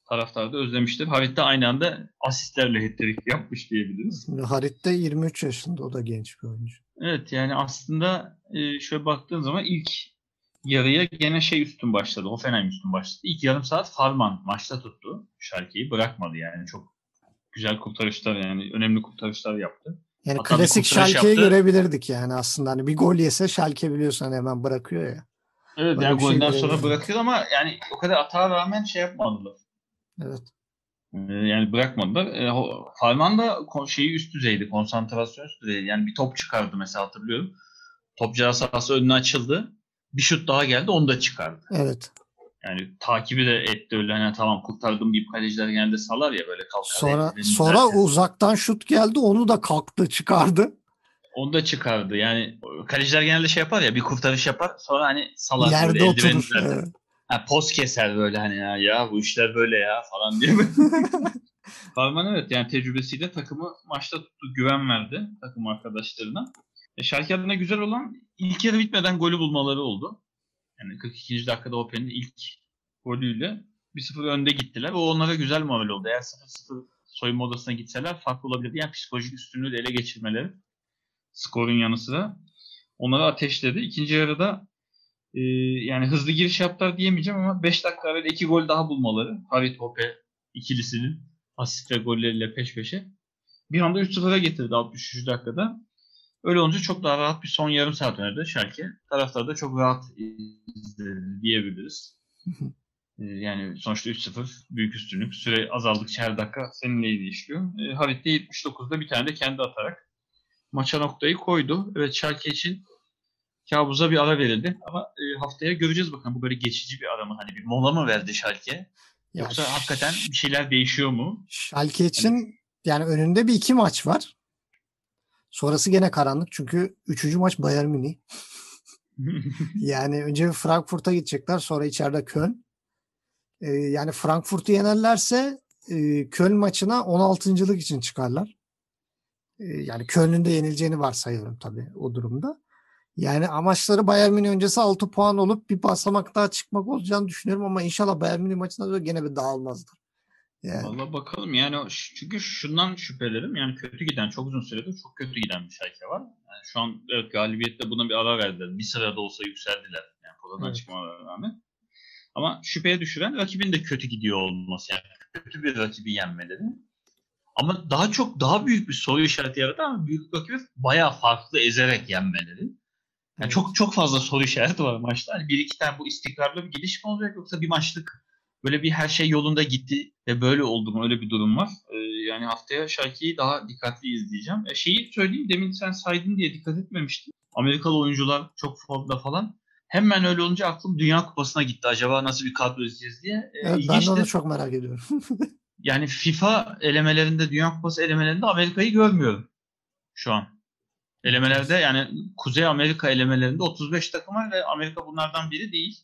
Taraftar da özlemiştir. Harit de aynı anda asistlerle hat yapmış diyebiliriz. Harit de 23 yaşında. O da genç bir oyuncu. Evet yani aslında e, şöyle baktığın zaman ilk yarıya gene şey üstün başladı. Hoffenheim üstün başladı. İlk yarım saat Farman maçta tuttu. Schalke'yi bırakmadı yani. Çok güzel kurtarışlar yani önemli kurtarışlar yaptı. Yani Hatta klasik Schalke'yi görebilirdik yani aslında. Hani bir gol yese Schalke biliyorsan hemen bırakıyor ya. Evet Böyle yani şey golden sonra bırakıyor ama yani o kadar atağa rağmen şey yapmadılar. Evet. Ee, yani bırakmadılar. E, Farman da şeyi üst düzeydi. Konsantrasyon üst düzeydi. Yani bir top çıkardı mesela hatırlıyorum. Top sahası önüne açıldı. Bir şut daha geldi onu da çıkardı. Evet. Yani takibi de etti öyle hani tamam kurtardım bir kaleciler genelde salar ya böyle kalkar. Sonra sonra derken. uzaktan şut geldi onu da kalktı çıkardı. Onu da çıkardı. Yani kaleciler genelde şey yapar ya bir kurtarış yapar sonra hani salar. Yerde oturur. Evet. Ha, poz keser böyle hani ya, ya bu işler böyle ya falan diye. Farman evet yani tecrübesiyle takımı maçta tuttu, güven verdi takım arkadaşlarına. E, Şalke adına güzel olan ilk yarı bitmeden golü bulmaları oldu. Yani 42. dakikada Open'in ilk golüyle 1-0 önde gittiler. O onlara güzel muamele oldu. Eğer 0-0 soyunma odasına gitseler farklı olabilirdi. Yani psikolojik üstünlüğü de ele geçirmeleri skorun yanı sıra onları ateşledi. İkinci yarıda e, yani hızlı giriş yaptılar diyemeyeceğim ama 5 dakika arayla 2 gol daha bulmaları. Harit Hope ikilisinin asist ve golleriyle peş peşe. Bir anda 3-0'a getirdi 63. dakikada. Öyle olunca çok daha rahat bir son yarım saat önerdi Schalke. Taraftar da çok rahat izledi diyebiliriz. Ee, yani sonuçta 3-0 büyük üstünlük. Süre azaldıkça her dakika senin lehine işliyor. E, Harit de 79'da bir tane de kendi atarak maça noktayı koydu. Evet Schalke için kabuza bir ara verildi. Ama e, haftaya göreceğiz bakalım. Bu böyle geçici bir ara mı? Hani bir mola mı verdi Schalke? Yoksa ya, hakikaten bir şeyler değişiyor mu? Schalke için hani... yani önünde bir iki maç var. Sonrası gene karanlık çünkü üçüncü maç Bayern Münih. yani önce Frankfurt'a gidecekler sonra içeride Köln. Ee, yani Frankfurt'u yenerlerse e, Köln maçına 16.lık için çıkarlar. Ee, yani Köln'ün de yenileceğini varsayıyorum tabii o durumda. Yani amaçları Bayern Münih öncesi 6 puan olup bir basamak daha çıkmak olacağını düşünüyorum ama inşallah Bayern Münih maçında da gene bir dağılmazlar. Yani. Valla bakalım yani çünkü şundan şüphelerim yani kötü giden çok uzun süredir çok kötü giden bir Schalke var. Yani şu an evet galibiyette buna bir ara verdiler. Bir sırada olsa yükseldiler. Yani buradan Evet. çıkmalarına rağmen. Ama şüpheye düşüren rakibin de kötü gidiyor olması. Yani kötü bir rakibi yenmeleri. Ama daha çok daha büyük bir soru işareti yarattı ama büyük rakibi bayağı farklı ezerek yenmeleri. Yani çok çok fazla soru işareti var maçta. Hani bir iki tane bu istikrarlı bir gidiş mi olacak yoksa bir maçlık böyle bir her şey yolunda gitti ve böyle oldu mu öyle bir durum var. Ee, yani haftaya Schalke'yi daha dikkatli izleyeceğim. E, şeyi söyleyeyim demin sen saydın diye dikkat etmemiştim. Amerikalı oyuncular çok formda falan. Hemen öyle olunca aklım Dünya Kupası'na gitti. Acaba nasıl bir kadro izleyeceğiz diye. E, Evet, ben de onu çok merak ediyorum. Yani FIFA elemelerinde, Dünya Kupası elemelerinde Amerika'yı görmüyorum şu an. Elemelerde yani Kuzey Amerika elemelerinde 35 takım var ve Amerika bunlardan biri değil.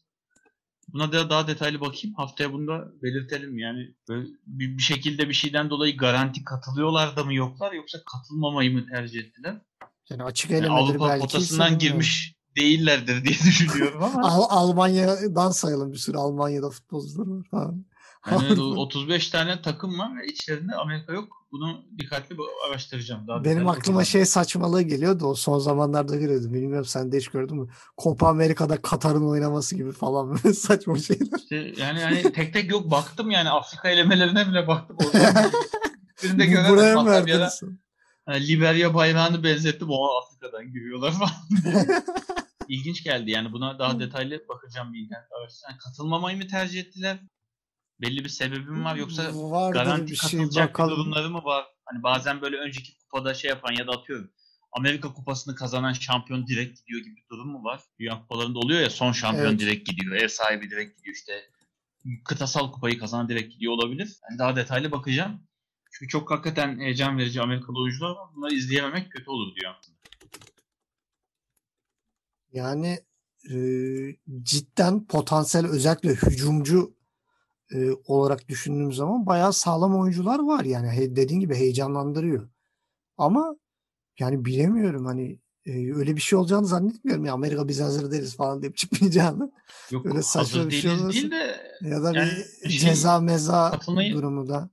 Buna da daha detaylı bakayım. Haftaya bunu da belirtelim. Yani böyle bir, bir şekilde bir şeyden dolayı garanti katılıyorlar da mı yoklar yoksa katılmamayı mı tercih ettiler? Yani açık Yani elemeleri Avrupa belki potasından girmiş değillerdir diye düşünüyorum ama. Al- Almanya'dan sayalım bir sürü Almanya'da futbolcular var falan. Yani Avrupa- 35 tane takım var ve içlerinde Amerika yok. Bunu dikkatli araştıracağım. Daha Benim aklıma bakacağım. şey saçmalığı geliyordu o son zamanlarda geliyordu. Bilmiyorum sen de hiç gördün mü? Copa Amerika'da Katar'ın oynaması gibi falan böyle saçma şeyler. İşte yani yani tek tek yok baktım yani Afrika elemelerine bile baktım. Birinde göremedim. Buraya mı verdiniz? hani Liberya bayrağını benzettim. O Afrika'dan giriyorlar falan. İlginç geldi yani buna daha detaylı bakacağım bir internet araştırma. Yani katılmamayı mı tercih ettiler? Belli bir sebebim var yoksa Vardır garanti bir şey katılacak bir bakalım. durumları mı var? Hani bazen böyle önceki kupada şey yapan ya da atıyorum Amerika kupasını kazanan şampiyon direkt gidiyor gibi bir durum mu var? Dünya kupalarında oluyor ya son şampiyon Evet. direkt gidiyor. Ev sahibi direkt gidiyor işte. Kıtasal kupayı kazanan direkt gidiyor olabilir. Yani daha detaylı bakacağım. Çünkü çok hakikaten heyecan verici Amerikalı oyuncular var. Bunları izleyememek kötü olur diyor. Yani e, cidden potansiyel özellikle hücumcu e, olarak düşündüğüm zaman bayağı sağlam oyuncular var yani He- dediğin gibi heyecanlandırıyor. Ama yani bilemiyorum hani e, öyle bir şey olacağını zannetmiyorum ya Amerika biz hazır değiliz falan deyip çıkmayacağını Yok Öyle saçma bir şey olmasın. değil de ya da Yani bir şey, ceza meza katılmayı- durumu da.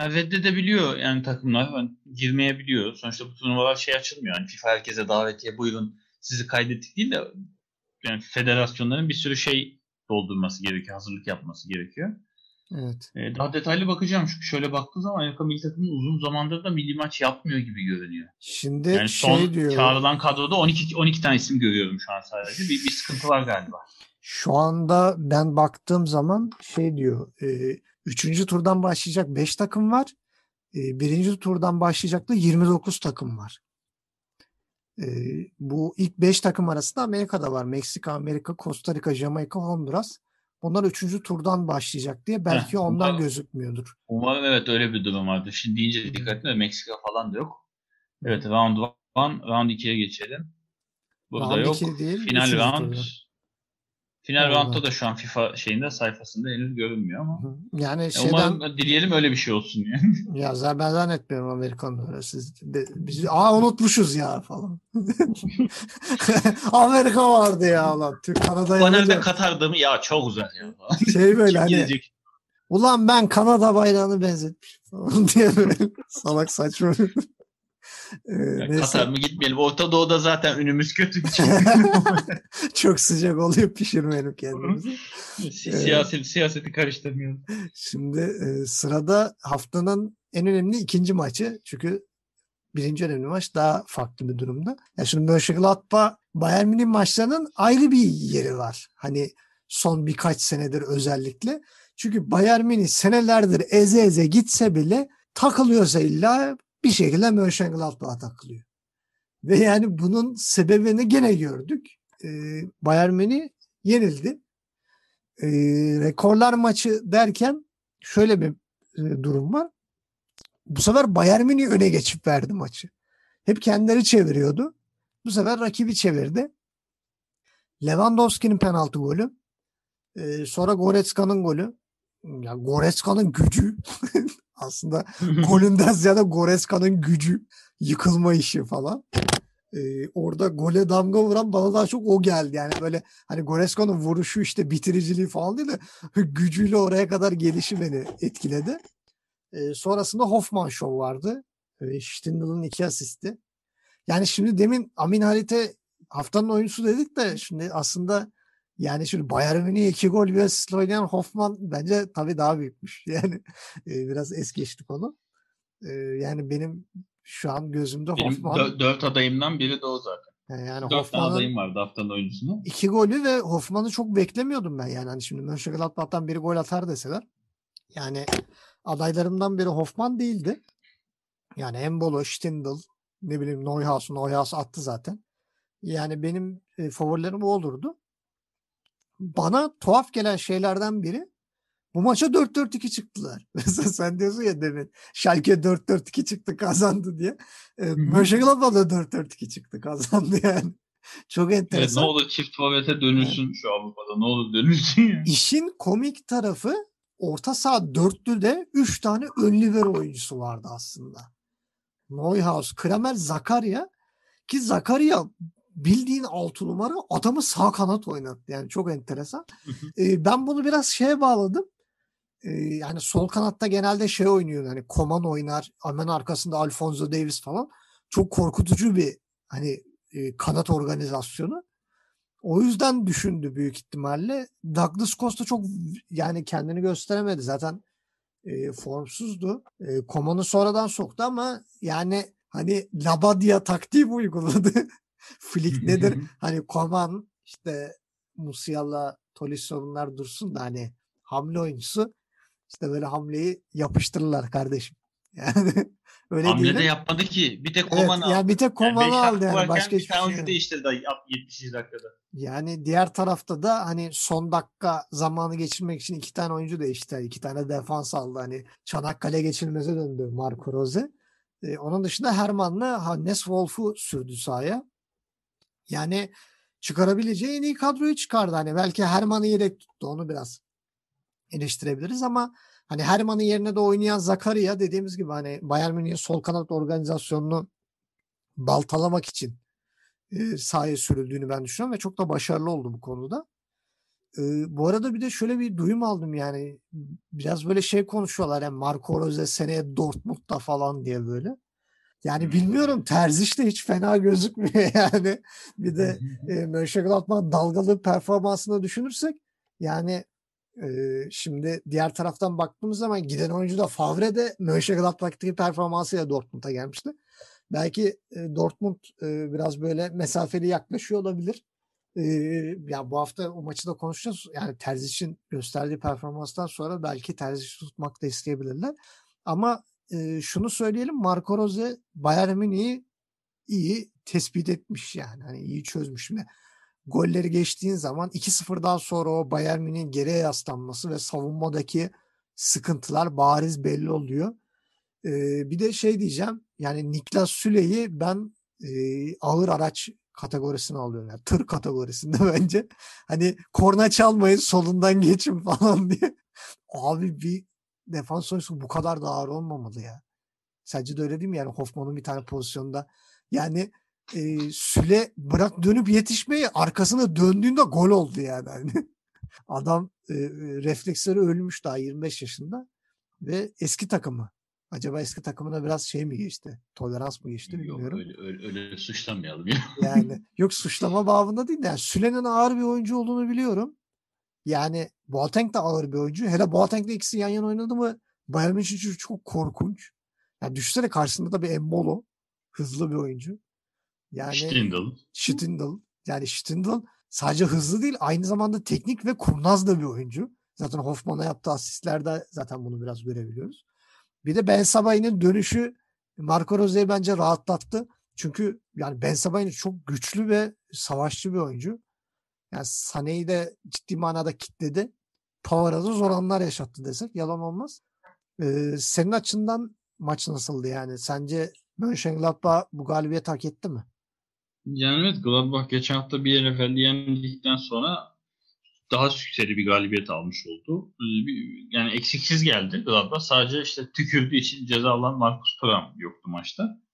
Yani reddedebiliyor yani takımlar. Yani girmeyebiliyor. Sonuçta bu turnuvalar şey açılmıyor. Yani FIFA herkese davetiye buyurun sizi kaydettik değil de yani federasyonların bir sürü şey doldurması gerekiyor. Hazırlık yapması gerekiyor. Evet. Ee, daha detaylı bakacağım. Çünkü şöyle baktığım zaman Amerika milli takımı uzun zamandır da milli maç yapmıyor gibi görünüyor. Şimdi Yani son şey diyor. çağrılan kadroda 12 12 tane isim görüyorum şu an sadece. Bir, bir sıkıntı var galiba. Şu anda ben baktığım zaman şey diyor. E, üçüncü turdan başlayacak 5 takım var. E, birinci turdan başlayacak da 29 takım var. E, bu ilk 5 takım arasında Amerika'da var. Meksika, Amerika, Costa Rica, Jamaika, Honduras. Bunlar üçüncü turdan başlayacak diye belki Heh, ondan bunlar- gözükmüyordur. Umarım evet öyle bir durum vardır. Şimdi deyince dikkatli Meksika falan da yok. Evet round 1, round 2'ye geçelim. Burada Round yok. değil, Final round. turda. Final round'da da şu an FIFA şeyinde sayfasında henüz görünmüyor ama. Yani E, şeyden Umarım dileyelim öyle bir şey olsun yani. ya zaten ben zannetmiyorum Amerikan'da öyle. Siz de, biz aa unutmuşuz ya falan. Amerika vardı ya lan. Türk Kanada'ya Panelde öyle- Katar'da mı? Ya çok uzak ya falan. şey böyle Kim hani gidecek? ulan ben Kanada bayrağını benzetmişim falan diye böyle salak saçma. Ee. Katar mı gitmeyelim. Orta Doğu'da zaten önümüz kötü. Çok sıcak oluyor pişirmeyelim kendimizi. Si- Siyaset, siyaseti karıştırmıyoruz. Şimdi e, sırada haftanın en önemli ikinci maçı. Çünkü birinci önemli maç daha farklı bir durumda. Ya şimdi Mönchengladbach Bayern Münih maçlarının ayrı bir yeri var. Hani son birkaç senedir özellikle. Çünkü Bayern Münih senelerdir eze eze gitse bile takılıyorsa illa bir şekilde Mönchengladbach'a takılıyor. Ve yani bunun sebebini gene gördük. E, Bayern Münih yenildi. E, rekorlar maçı derken şöyle bir e, durum var. Bu sefer Bayern Münih öne geçip verdi maçı. Hep kendileri çeviriyordu. Bu sefer rakibi çevirdi. Lewandowski'nin penaltı golü. E, sonra Goretzka'nın golü. Ya Goretzka'nın gücü aslında golünden ziyade Goretzka'nın gücü yıkılma işi falan. Ee, orada gole damga vuran bana daha çok o geldi. Yani böyle hani Goretzka'nın vuruşu işte bitiriciliği falan değil de gücüyle oraya kadar gelişi beni etkiledi. E, sonrasında Hoffman Show vardı. E, Stindl'ın iki asisti. Yani şimdi demin Amin Harit'e haftanın oyuncusu dedik de şimdi aslında yani şimdi Bayern Münih'e iki gol asist oynayan Hoffman bence tabii daha büyükmüş. Yani e, biraz es geçtik onu. E, yani benim şu an gözümde Benim Hoffman. dö- dört adayımdan biri de o zaten. Yani Dört tane Hoffman'ın adayım vardı haftanın oyuncusuna. iki golü ve Hoffman'ı çok beklemiyordum ben. Yani hani şimdi Mönchengladbach'tan biri gol atar deseler. Yani adaylarımdan biri Hoffman değildi. Yani Embolo, Stindl, ne bileyim Neuhaus, Neuhaus attı zaten. Yani benim e, favorilerim o olurdu. Bana tuhaf gelen şeylerden biri bu maça 4-4-2 çıktılar. Mesela sen diyorsun ya demin Schalke 4-4-2 çıktı kazandı diye. E, Mönchengladbach da 4-4-2 çıktı kazandı yani. Çok Evet, enteresan. ne olur çift forvete dönülsün şu Avrupa'da. Ne olur dönülsün. İşin komik tarafı orta saha dörtlüde 3 tane ön libero oyuncusu vardı aslında. Neuhaus, Kramer, Zakaria ki Zakaria bildiğin 6 numara adamı sağ kanat oynattı. Yani çok enteresan. Ee, ben bunu biraz şeye bağladım. Ee, yani sol kanatta genelde şey oynuyor. Hani Koman oynar. Hemen arkasında Alfonso Davis falan. Çok korkutucu bir hani e, kanat organizasyonu. O yüzden düşündü büyük ihtimalle. Douglas Costa çok yani kendini gösteremedi. Zaten e, formsuzdu. E, Koman'ı sonradan soktu ama yani hani Labadia taktiği mi uyguladı? Flick nedir? hani Koman işte Musiala, Tolisso bunlar dursun da hani hamle oyuncusu işte böyle hamleyi yapıştırırlar kardeşim. Yani öyle Hamle değil. de yapmadı ki. Bir tek Evet, Koman aldı. yani bir tek Yani Koman'ı beş aldı yani. Başka bir hiçbir şey yok. değiştirdi 70. dakikada. Yani diğer tarafta da hani son dakika zamanı geçirmek için iki tane oyuncu değişti. iki tane defans aldı. Hani Çanakkale geçilmeze döndü Marco Rose. Ee, onun dışında Herman'la Hannes Wolf'u sürdü sahaya. Yani çıkarabileceği en iyi kadroyu çıkardı. Hani belki Herman'ı yedek tuttu. Onu biraz eleştirebiliriz ama hani Herman'ın yerine de oynayan Zakaria dediğimiz gibi hani Bayern Münih'in sol kanat organizasyonunu baltalamak için e, sahaya sürüldüğünü ben düşünüyorum ve çok da başarılı oldu bu konuda. E, bu arada bir de şöyle bir duyum aldım yani biraz böyle şey konuşuyorlar yani Marco Rose seneye Dortmund'da falan diye böyle. Yani bilmiyorum Terzic de hiç fena gözükmüyor yani. Bir de e, Mönchengladbach'ın dalgalı performansını düşünürsek yani e, şimdi diğer taraftan baktığımız zaman giden oyuncu da Favre de Mönchengladbach'taki performansıyla Dortmund'a gelmişti. Belki e, Dortmund e, biraz böyle mesafeli yaklaşıyor olabilir. E, ya bu hafta o maçı da konuşacağız. Yani Terzic'in gösterdiği performanstan sonra belki Terzic'i tutmak da isteyebilirler. Ama e, şunu söyleyelim Marco Rose Bayern Münih'i iyi tespit etmiş yani. Hani iyi çözmüş. Şimdi golleri geçtiğin zaman 2-0'dan sonra o Bayern Münih'in geriye yaslanması ve savunmadaki sıkıntılar bariz belli oluyor. Ee, bir de şey diyeceğim yani Niklas Süle'yi ben e, ağır araç kategorisine alıyorum. Yani tır kategorisinde bence. Hani korna çalmayın solundan geçin falan diye. Abi bir defans oyuncusu bu kadar da ağır olmamalı ya. Sence de öyle değil mi? Yani Hoffman'ın bir tane pozisyonda yani e, Süle bırak dönüp yetişmeyi arkasına döndüğünde gol oldu yani. Adam e, refleksleri ölmüş daha 25 yaşında ve eski takımı. Acaba eski takımına biraz şey mi geçti? Tolerans mı geçti Yok bilmiyorum. öyle, öyle, öyle suçlamayalım ya. Yani yok suçlama babında değil de yani Süle'nin ağır bir oyuncu olduğunu biliyorum. Yani Boateng de ağır bir oyuncu. Hele Boateng'le ikisi yan yana oynadı mı Bayern Münih için çok korkunç. Yani düşünsene karşısında da bir Embolo. Hızlı bir oyuncu. Yani Stindl. Stindl. Yani Stindl sadece hızlı değil aynı zamanda teknik ve kurnaz da bir oyuncu. Zaten Hoffman'a yaptığı asistlerde zaten bunu biraz görebiliyoruz. Bir de Ben Sabay'ın dönüşü Marco Rose'yi bence rahatlattı. Çünkü yani Ben Sabay'ın çok güçlü ve savaşçı bir oyuncu. Yani Sané'yi de ciddi manada kitledi. Pavar'a da zor anlar yaşattı desek yalan olmaz. Ee, senin açından maç nasıldı yani? Sence Mönchengladbach bu galibiyet hak etti mi? Yani evet Gladbach geçen hafta bir evvel yendikten sonra daha seri bir galibiyet almış oldu. Ee, Yani eksiksiz geldi Gladbach. Sadece işte tükürdüğü için ceza alan Marcus Thuram yoktu maçta.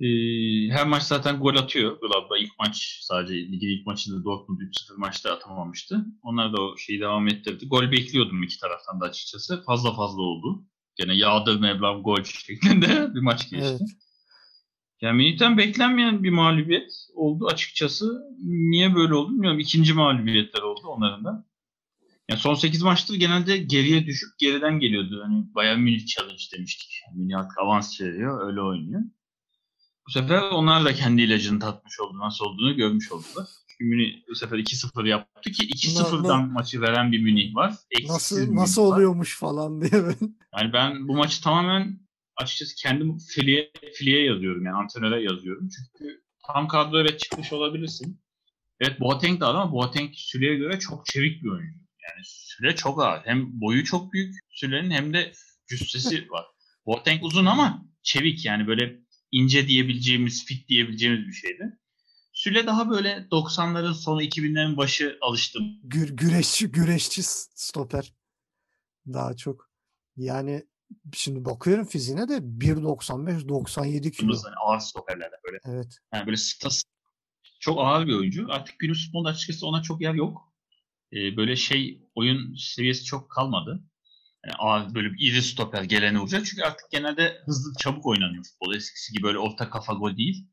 Ee, her maç zaten gol atıyor Gladbach. ilk maç sadece ligin ilk maçında Dortmund 3-0 maçta atamamıştı. Onlar da o şeyi devam ettirdi. Gol bekliyordum iki taraftan da açıkçası. Fazla fazla oldu. Gene yağdır Mevlam gol şeklinde bir maç geçti. Evet. Yani Münih'ten beklenmeyen bir mağlubiyet oldu açıkçası. Niye böyle oldu bilmiyorum. İkinci mağlubiyetler oldu onların da. Yani son 8 maçtır genelde geriye düşüp geriden geliyordu. Hani Bayern Münih challenge demiştik. Yani Münih artık avans veriyor, öyle oynuyor. Bu sefer onlar da kendi ilacını tatmış oldu. Nasıl olduğunu görmüş oldular. Çünkü Münih bu sefer 2-0 yaptı ki 2-0'dan maçı veren bir Münih var. Eksiksiz Nasıl Münih nasıl var. oluyormuş falan diye ben. Yani ben bu maçı tamamen açıkçası kendim filiye, filiye yazıyorum yani antrenöre yazıyorum. Çünkü tam kadro evet çıkmış olabilirsin. Evet Boateng de ama Boateng Süle'ye göre çok çevik bir oyuncu. Yani Süle çok ağır. Hem boyu çok büyük Süle'nin hem de cüssesi var. Boateng uzun ama çevik yani böyle ince diyebileceğimiz, fit diyebileceğimiz bir şeydi. Süle daha böyle 90'ların sonu 2000'lerin başı alıştım. Gür, güreşçi güreşçi stoper. Daha çok. Yani şimdi bakıyorum fiziğine de 1.95 97 kilo. Hani ağır stoperlerde böyle. Evet. Yani böyle stas çok ağır bir oyuncu. Artık günümüz futbolda açıkçası ona çok yer yok. Ee, böyle şey oyun seviyesi çok kalmadı. Yani böyle bir iri stoper gelene olacak. Çünkü artık genelde hızlı çabuk oynanıyor futbol. Eskisi gibi böyle orta kafa gol değil.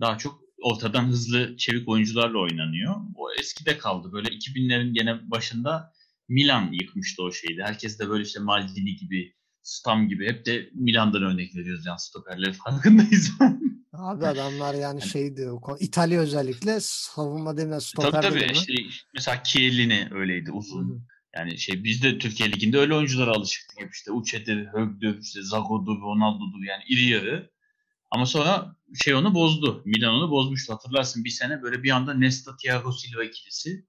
Daha çok ortadan hızlı çevik oyuncularla oynanıyor. O eskide kaldı. Böyle 2000'lerin gene başında Milan yıkmıştı o şeydi. Herkes de böyle işte Maldini gibi, Stam gibi hep de Milan'dan örnek veriyoruz yani stoperleri farkındayız. Abi adamlar yani şeydi o konu- İtalya özellikle savunma demilen stoper tabii tabii işte mesela Chiellini öyleydi uzun. hı. Yani şey biz de Türkiye Ligi'nde öyle oyunculara alışıktık hep işte Uçe'dir, Hög'dür, işte Zago'dur, Ronaldo'dur yani iri yarı. Ama sonra şey onu bozdu. Milan onu bozmuştu. Hatırlarsın bir sene böyle bir anda Nesta Thiago Silva ikilisi.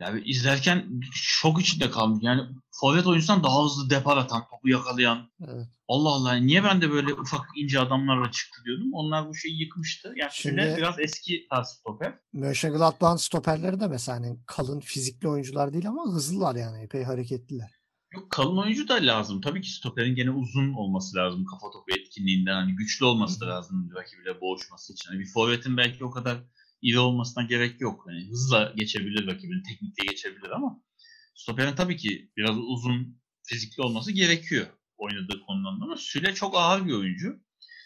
Yani izlerken şok içinde kalmış. Yani forvet oyuncusundan daha hızlı depar atan, topu yakalayan. Evet. Allah Allah niye ben de böyle ufak ince adamlarla çıktı diyordum. Onlar bu şeyi yıkmıştı. Yani Şimdi- biraz eski tarz stoper. Mönchengladbach'ın stoperleri de mesela hani kalın fizikli oyuncular değil ama hızlılar yani epey hareketliler. Yok kalın oyuncu da lazım. Tabii ki stoperin gene uzun olması lazım kafa topu etkinliğinden. Hani güçlü olması da lazım rakibiyle boğuşması için. Hani bir forvetin belki o kadar iri olmasına gerek yok. Hani hızla geçebilir rakibini, teknikle geçebilir ama stoperin tabii ki biraz uzun fizikli olması gerekiyor oynadığı konudan ama Süle çok ağır bir oyuncu.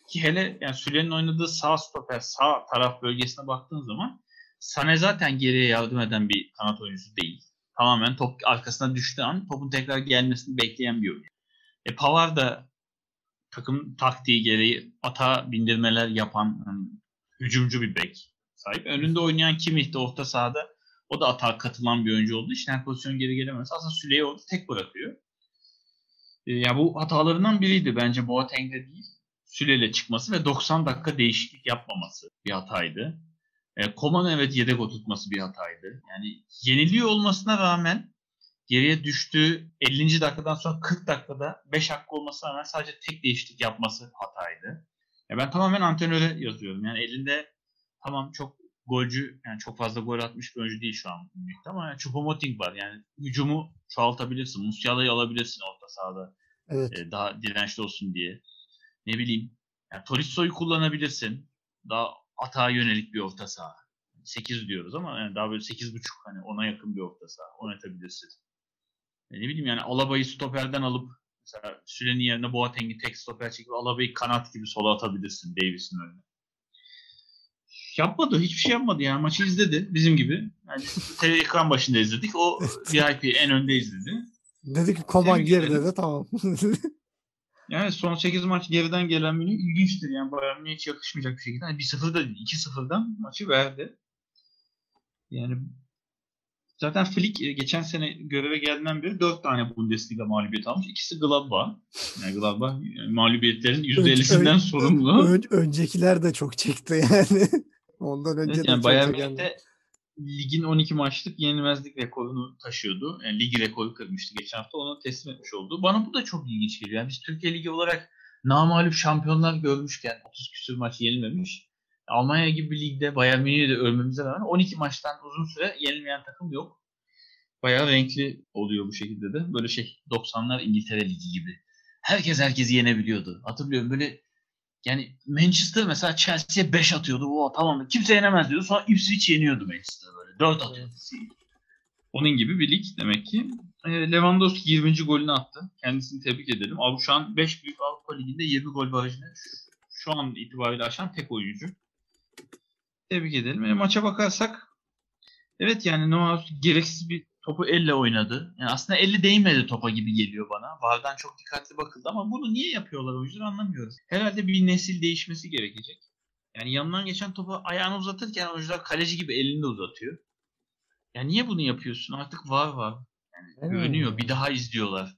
Ki hele yani Süle'nin oynadığı sağ stoper, sağ taraf bölgesine baktığın zaman Sane zaten geriye yardım eden bir kanat oyuncusu değil tamamen top arkasına düştüğü an topun tekrar gelmesini bekleyen bir oyuncu. E Pavard da takım taktiği gereği ata bindirmeler yapan hani, hücumcu bir bek sahip. Önünde oynayan Kimmich de orta sahada o da atağa katılan bir oyuncu olduğu için her pozisyon geri gelemez. Aslında Süleyi orada tek bırakıyor. E, ya bu hatalarından biriydi bence Boateng'de değil. Süleyle çıkması ve 90 dakika değişiklik yapmaması bir hataydı. E, Koman evet yedek oturtması bir hataydı. Yani yeniliyor olmasına rağmen geriye düştüğü 50. dakikadan sonra 40 dakikada 5 hakkı olmasına rağmen sadece tek değişiklik yapması hataydı. Ya ben tamamen antrenöre yazıyorum. Yani elinde tamam çok golcü yani çok fazla gol atmış bir oyuncu değil şu an Münih'te ama yani Choupo-Moting var. Yani hücumu çoğaltabilirsin. Musiala'yı alabilirsin orta sahada Evet. e, daha dirençli olsun diye. Ne bileyim. Yani Torisso'yu kullanabilirsin. Daha atağa yönelik bir orta saha. 8 diyoruz ama yani daha böyle 8.5 hani ona yakın bir orta saha oynatabilirsin. E, ne bileyim yani Alaba'yı stoperden alıp mesela Sülenin yerine Boateng'i tek stoper çekip Alaba'yı kanat gibi sola atabilirsin Davis'in önüne. Yapmadı. Hiçbir şey yapmadı yani. Maçı izledi. Bizim gibi. Yani tele ekran başında izledik. O VIP en önde izledi. Dedi ki Koman geride de tamam. Yani son 8 maç geriden gelen Münih ilginçtir. Yani Bayern Münih hiç yakışmayacak bir şekilde. Hani 1-0'da değil, 2-0'dan maçı verdi. Yani zaten Flick e, geçen sene göreve geldiğinden beri 4 tane Bundesliga mağlubiyeti almış. İkisi Gladbach. Yani Gladbach yani mağlubiyetlerin %50'sinden ön- sorumlu. Ön- öncekiler de çok çekti yani. Ondan önce Evet, yani Bayern çeken- Münih'te ligin 12 maçlık yenilmezlik rekorunu taşıyordu. Yani lig rekoru kırmıştı geçen hafta. Onu teslim etmiş oldu. Bana bu da çok ilginç geliyor. Yani biz Türkiye Ligi olarak namalip şampiyonlar görmüşken 30 küsür maç yenilmemiş. Almanya gibi bir ligde Bayern Münih'i de ölmemize rağmen 12 maçtan uzun süre yenilmeyen takım yok. Bayağı renkli oluyor bu şekilde de. Böyle şey 90'lar İngiltere Ligi gibi. Herkes herkesi yenebiliyordu. Hatırlıyorum böyle yani Manchester mesela Chelsea'ye 5 atıyordu. O tamam kimse yenemez diyordu. Sonra Ipswich yeniyordu Manchester böyle. 4 atıyordu. Onun gibi bir lig demek ki. E, Lewandowski 20. golünü attı. Kendisini tebrik edelim. Abi şu an 5 büyük Avrupa Ligi'nde 20 gol barajını şu an itibariyle aşan tek oyuncu. Tebrik edelim. E, maça bakarsak evet yani Noah gereksiz bir topu elle oynadı. Yani aslında eli değmedi topa gibi geliyor bana. Vardan çok dikkatli bakıldı ama bunu niye yapıyorlar oyuncular anlamıyoruz. Herhalde bir nesil değişmesi gerekecek. Yani yanından geçen topu ayağını uzatırken oyuncular kaleci gibi elini de uzatıyor. Ya niye bunu yapıyorsun? Artık var var. Yani Evet. güveniyor. Bir daha izliyorlar.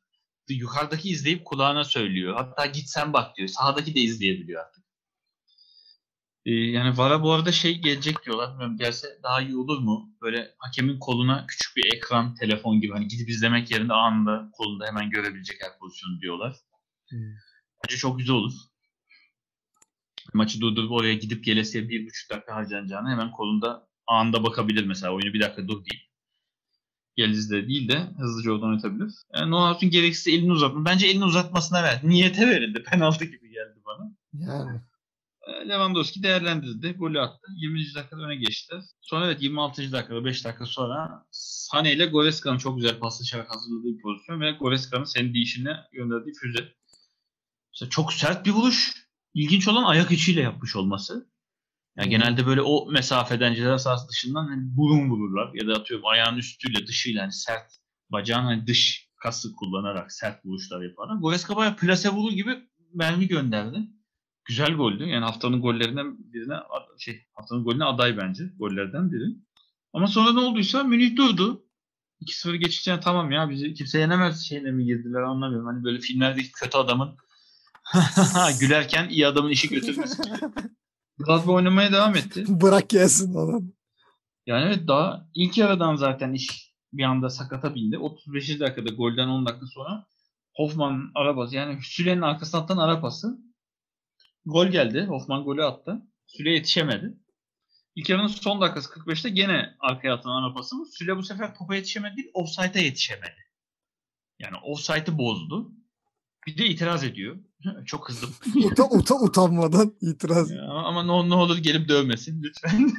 Yukarıdaki izleyip kulağına söylüyor. Hatta git sen bak diyor. Sağdaki de izleyebiliyor artık. Ee, yani VAR'a bu arada şey gelecek diyorlar. Bilmiyorum gelse daha iyi olur mu? Böyle hakemin koluna küçük bir ekran, telefon gibi hani gidip izlemek yerine anında kolunda hemen görebilecek her pozisyonu diyorlar. Hmm. Bence çok güzel olur. Maçı durdurup oraya gidip gelesiye bir buçuk dakika harcanacağını hemen kolunda anında bakabilir mesela. Oyunu bir dakika dur deyip. Gel izle değil de hızlıca oradan oynatabilir. Yani Noah'ın gereksiz elini uzatma. Bence elini uzatmasına ver. Niyete verildi. Penaltı gibi geldi bana. Yani Lewandowski değerlendirdi. Golü attı. 20. dakikada öne geçti. Sonra evet 26. dakikada 5 dakika sonra Sane ile Goreska'nın çok güzel paslaşarak hazırladığı bir pozisyon ve Goreska'nın senin değişine gönderdiği füze. İşte çok sert bir vuruş. İlginç olan ayak içiyle yapmış olması. Yani genelde böyle o mesafeden ceza sahası dışından hani burun vururlar ya da atıyorum ayağın üstüyle dışıyla hani sert bacağın hani dış kası kullanarak sert vuruşlar yaparlar. Goreska bayağı plase vurur gibi mermi gönderdi. Güzel goldü. Yani haftanın gollerinden birine şey haftanın golüne aday bence gollerden biri. Ama sonra ne olduysa Münih durdu. 2-0 geçince tamam ya bizi kimse yenemez şeyine mi girdiler anlamıyorum. Hani böyle filmlerdeki kötü adamın gülerken iyi adamın işi götürmesi gibi. Glasgow oynamaya devam etti. bırak gelsin olan. Yani evet daha ilk yarıdan zaten iş bir anda sakata bindi. 35. dakikada golden 10 dakika sonra Hoffman arabası yani Süle'nin arkasına atan arabası gol geldi. Hoffman golü attı. Süle yetişemedi. İlk yarının son dakikası 45'te gene arkaya atan arabası mı? Süle bu sefer topa yetişemedi değil, offside'a yetişemedi. Yani offside'ı bozdu. Bir de itiraz ediyor. Çok kızdım. Uta, uta, utanmadan itiraz. Ya, ama ne, ne olur gelip dövmesin lütfen.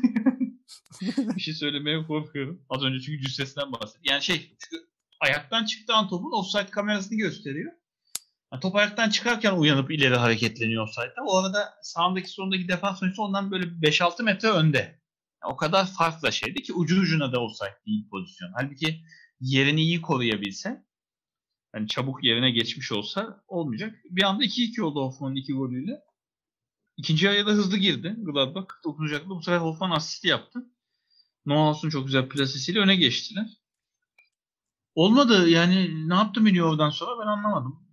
bir şey söylemeye korkuyorum. Az önce çünkü cüssesinden bahsettim. Yani şey çünkü ayaktan çıktığı an topun offside kamerasını gösteriyor. Yani top ayaktan çıkarken uyanıp ileri hareketleniyor offside'da. O arada sağındaki solundaki defans oyuncusu ondan böyle 5-6 metre önde. Yani o kadar farklı şeydi ki ucu ucuna da offside değil pozisyon. Halbuki yerini iyi koruyabilse hani çabuk yerine geçmiş olsa olmayacak. Bir anda 2-2 oldu Hoffman'ın iki golüyle. İkinci yarıya da hızlı girdi. Gladbach 49. dakikada bu sefer Hoffman asisti yaptı. Noahus'un çok güzel plasesiyle öne geçtiler. Olmadı yani ne yaptı Münih oradan sonra ben anlamadım.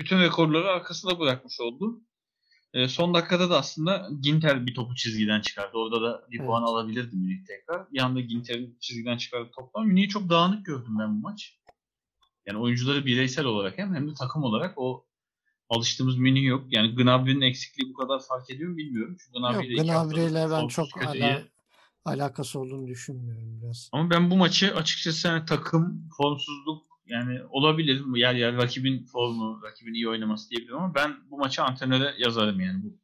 Bütün rekorları arkasında bırakmış oldu. E, son dakikada da aslında Ginter bir topu çizgiden çıkardı. Orada da bir Evet. puan alabilirdi Münih tekrar. Bir anda Ginter'in çizgiden çıkardığı toplam. Münih'i çok dağınık gördüm ben bu maç. Yani oyuncuları bireysel olarak hem hem de takım olarak o alıştığımız Münih yok. Yani Gnabry'nin eksikliği bu kadar fark ediyor mu bilmiyorum. Çünkü Yok Gnabry iki Gnabry ile ben çok kötü ala- iyi. alakası olduğunu düşünmüyorum biraz. Ama ben bu maçı açıkçası hani takım formsuzluk yani olabilir. Yer yer rakibin formu, rakibin iyi oynaması diyebilirim ama ben bu maçı antrenöre yazarım yani. Bu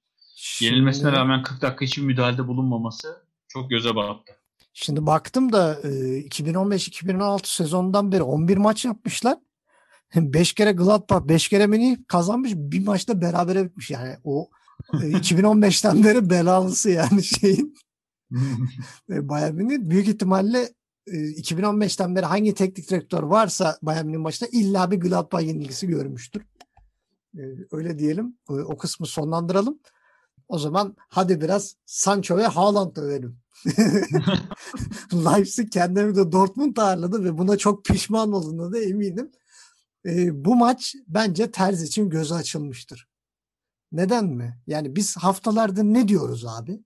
yenilmesine Şimdi- rağmen 40 dakika hiçbir müdahalede bulunmaması çok göze battı. Şimdi baktım da e, 2015-2016 sezonundan beri 11 maç yapmışlar. 5 kere Gladbach, 5 kere Münih kazanmış. Bir maçta berabere bitmiş. Yani o e, 2015'ten beri belalısı yani şeyin. E, Bayern Münih büyük ihtimalle e, 2015'ten beri hangi teknik direktör varsa Bayern Münih maçta illa bir Gladbach yenilgisi görmüştür. E, öyle diyelim. E, o kısmı sonlandıralım. O zaman hadi biraz Sancho ve Haaland övelim. Leipzig kendini de Dortmund ağırladı ve buna çok pişman olduğuna da eminim. E, bu maç bence Terz için gözü açılmıştır. Neden mi? Yani biz haftalarda ne diyoruz abi?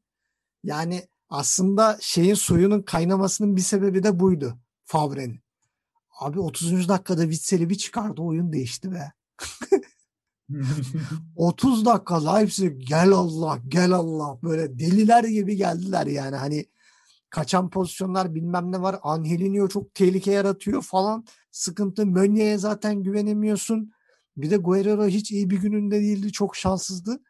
Yani aslında şeyin suyunun kaynamasının bir sebebi de buydu. Favre'nin. Abi 30. dakikada Witzel'i bir çıkardı oyun değişti be. 30 dakika Leipzig gel Allah gel Allah böyle deliler gibi geldiler yani hani kaçan pozisyonlar bilmem ne var Angelino çok tehlike yaratıyor falan sıkıntı Mönye'ye zaten güvenemiyorsun bir de Guerrero hiç iyi bir gününde değildi çok şanssızdı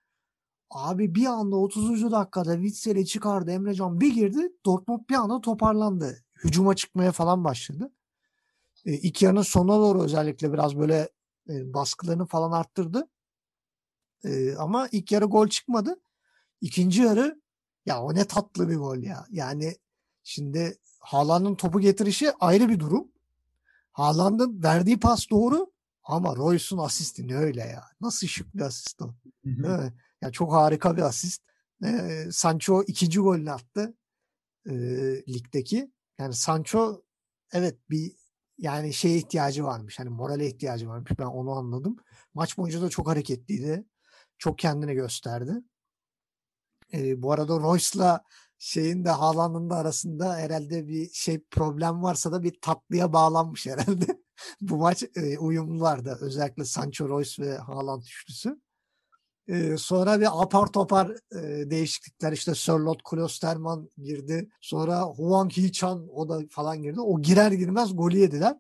abi bir anda 30. dakikada Witzel'i çıkardı Emrecan bir girdi Dortmund bir anda toparlandı hücuma çıkmaya falan başladı E, ilk yarının sonuna doğru özellikle biraz böyle e, baskılarını falan arttırdı. E, ama ilk yarı gol çıkmadı. İkinci yarı ya o ne tatlı bir gol ya. Yani şimdi Haaland'ın topu getirişi ayrı bir durum. Haaland'ın verdiği pas doğru ama Royce'un asisti ne öyle ya. Nasıl şık bir asist o. Değil mi? Ya çok harika bir asist. Ee, Sancho ikinci golünü attı e, ligdeki. Yani Sancho evet bir yani şeye ihtiyacı varmış. Hani morale ihtiyacı varmış. Ben onu anladım. Maç boyunca da çok hareketliydi. Çok kendini gösterdi. E, bu arada Royce'la şeyin de Haaland'ın da arasında herhalde bir şey problem varsa da bir tatlıya bağlanmış herhalde. bu maç e, uyumlulardı. Özellikle Sancho Royce ve Haaland üçlüsü. E, sonra bir apar topar e, değişiklikler işte Sörlot Klosterman girdi. Sonra Huang Hee-chan o da falan girdi. O girer girmez golü yediler.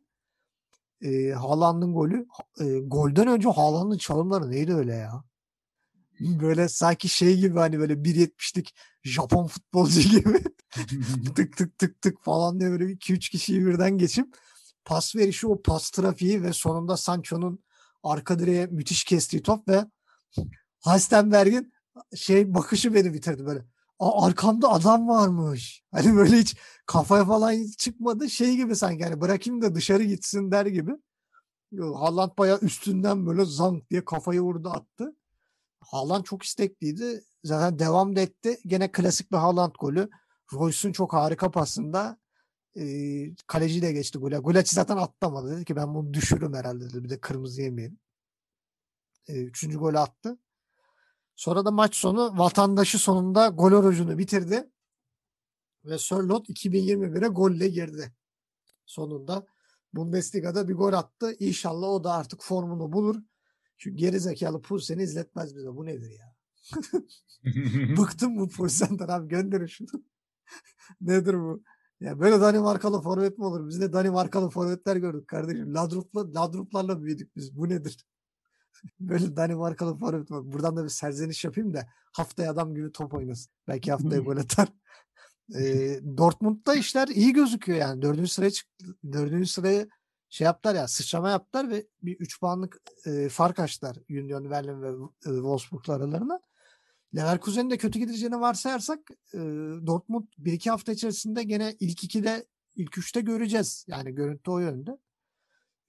E, Haaland'ın golü. E, golden önce Haaland'ın çalımları neydi öyle ya? Böyle sanki şey gibi hani böyle 1.70'lik Japon futbolcu gibi tık tık tık tık falan diye böyle 2-3 kişiyi birden geçip pas verişi o pas trafiği ve sonunda Sancho'nun arka direğe müthiş kestiği top ve Halstenberg'in şey bakışı beni bitirdi böyle. Aa, arkamda adam varmış. Hani böyle hiç kafaya falan çıkmadı. Şey gibi sanki hani bırakayım da dışarı gitsin der gibi. Haaland bayağı üstünden böyle zank diye kafayı vurdu attı. Haaland çok istekliydi. Zaten devam da etti. Gene klasik bir Haaland golü. Royce'un çok harika pasında e, kaleci de geçti gole. Gulaçi zaten atlamadı. Dedi ki ben bunu düşürürüm herhalde dedi. Bir de kırmızı yemeyelim. E, üçüncü golü attı. Sonra da maç sonu vatandaşı sonunda gol orucunu bitirdi. Ve Sörlot 2021'e golle girdi. Sonunda Bundesliga'da bir gol attı. İnşallah o da artık formunu bulur. Şu geri zekalı Pulsen'i izletmez bize. Bu nedir ya? Bıktım bu Pulsen'den abi gönderin şunu. nedir bu? Ya böyle Danimarkalı forvet mi olur? Biz de Danimarkalı forvetler gördük kardeşim. Ladrupla, ladruplarla büyüdük biz. Bu nedir? böyle Danimarkalı forvet mi? Buradan da bir serzeniş yapayım da haftaya adam gibi top oynasın. Belki haftaya gol atar. E, Dortmund'da işler iyi gözüküyor yani. Dördüncü sıraya çıktı. Dördüncü sıraya şey yaptılar ya sıçrama yaptılar ve bir 3 puanlık e, fark açtılar Union Berlin ve e, Wolfsburg'la aralarına. Leverkusen'in de kötü gideceğini varsayarsak e, Dortmund 1-2 hafta içerisinde gene ilk 2'de ilk 3'te göreceğiz. Yani görüntü o yönde.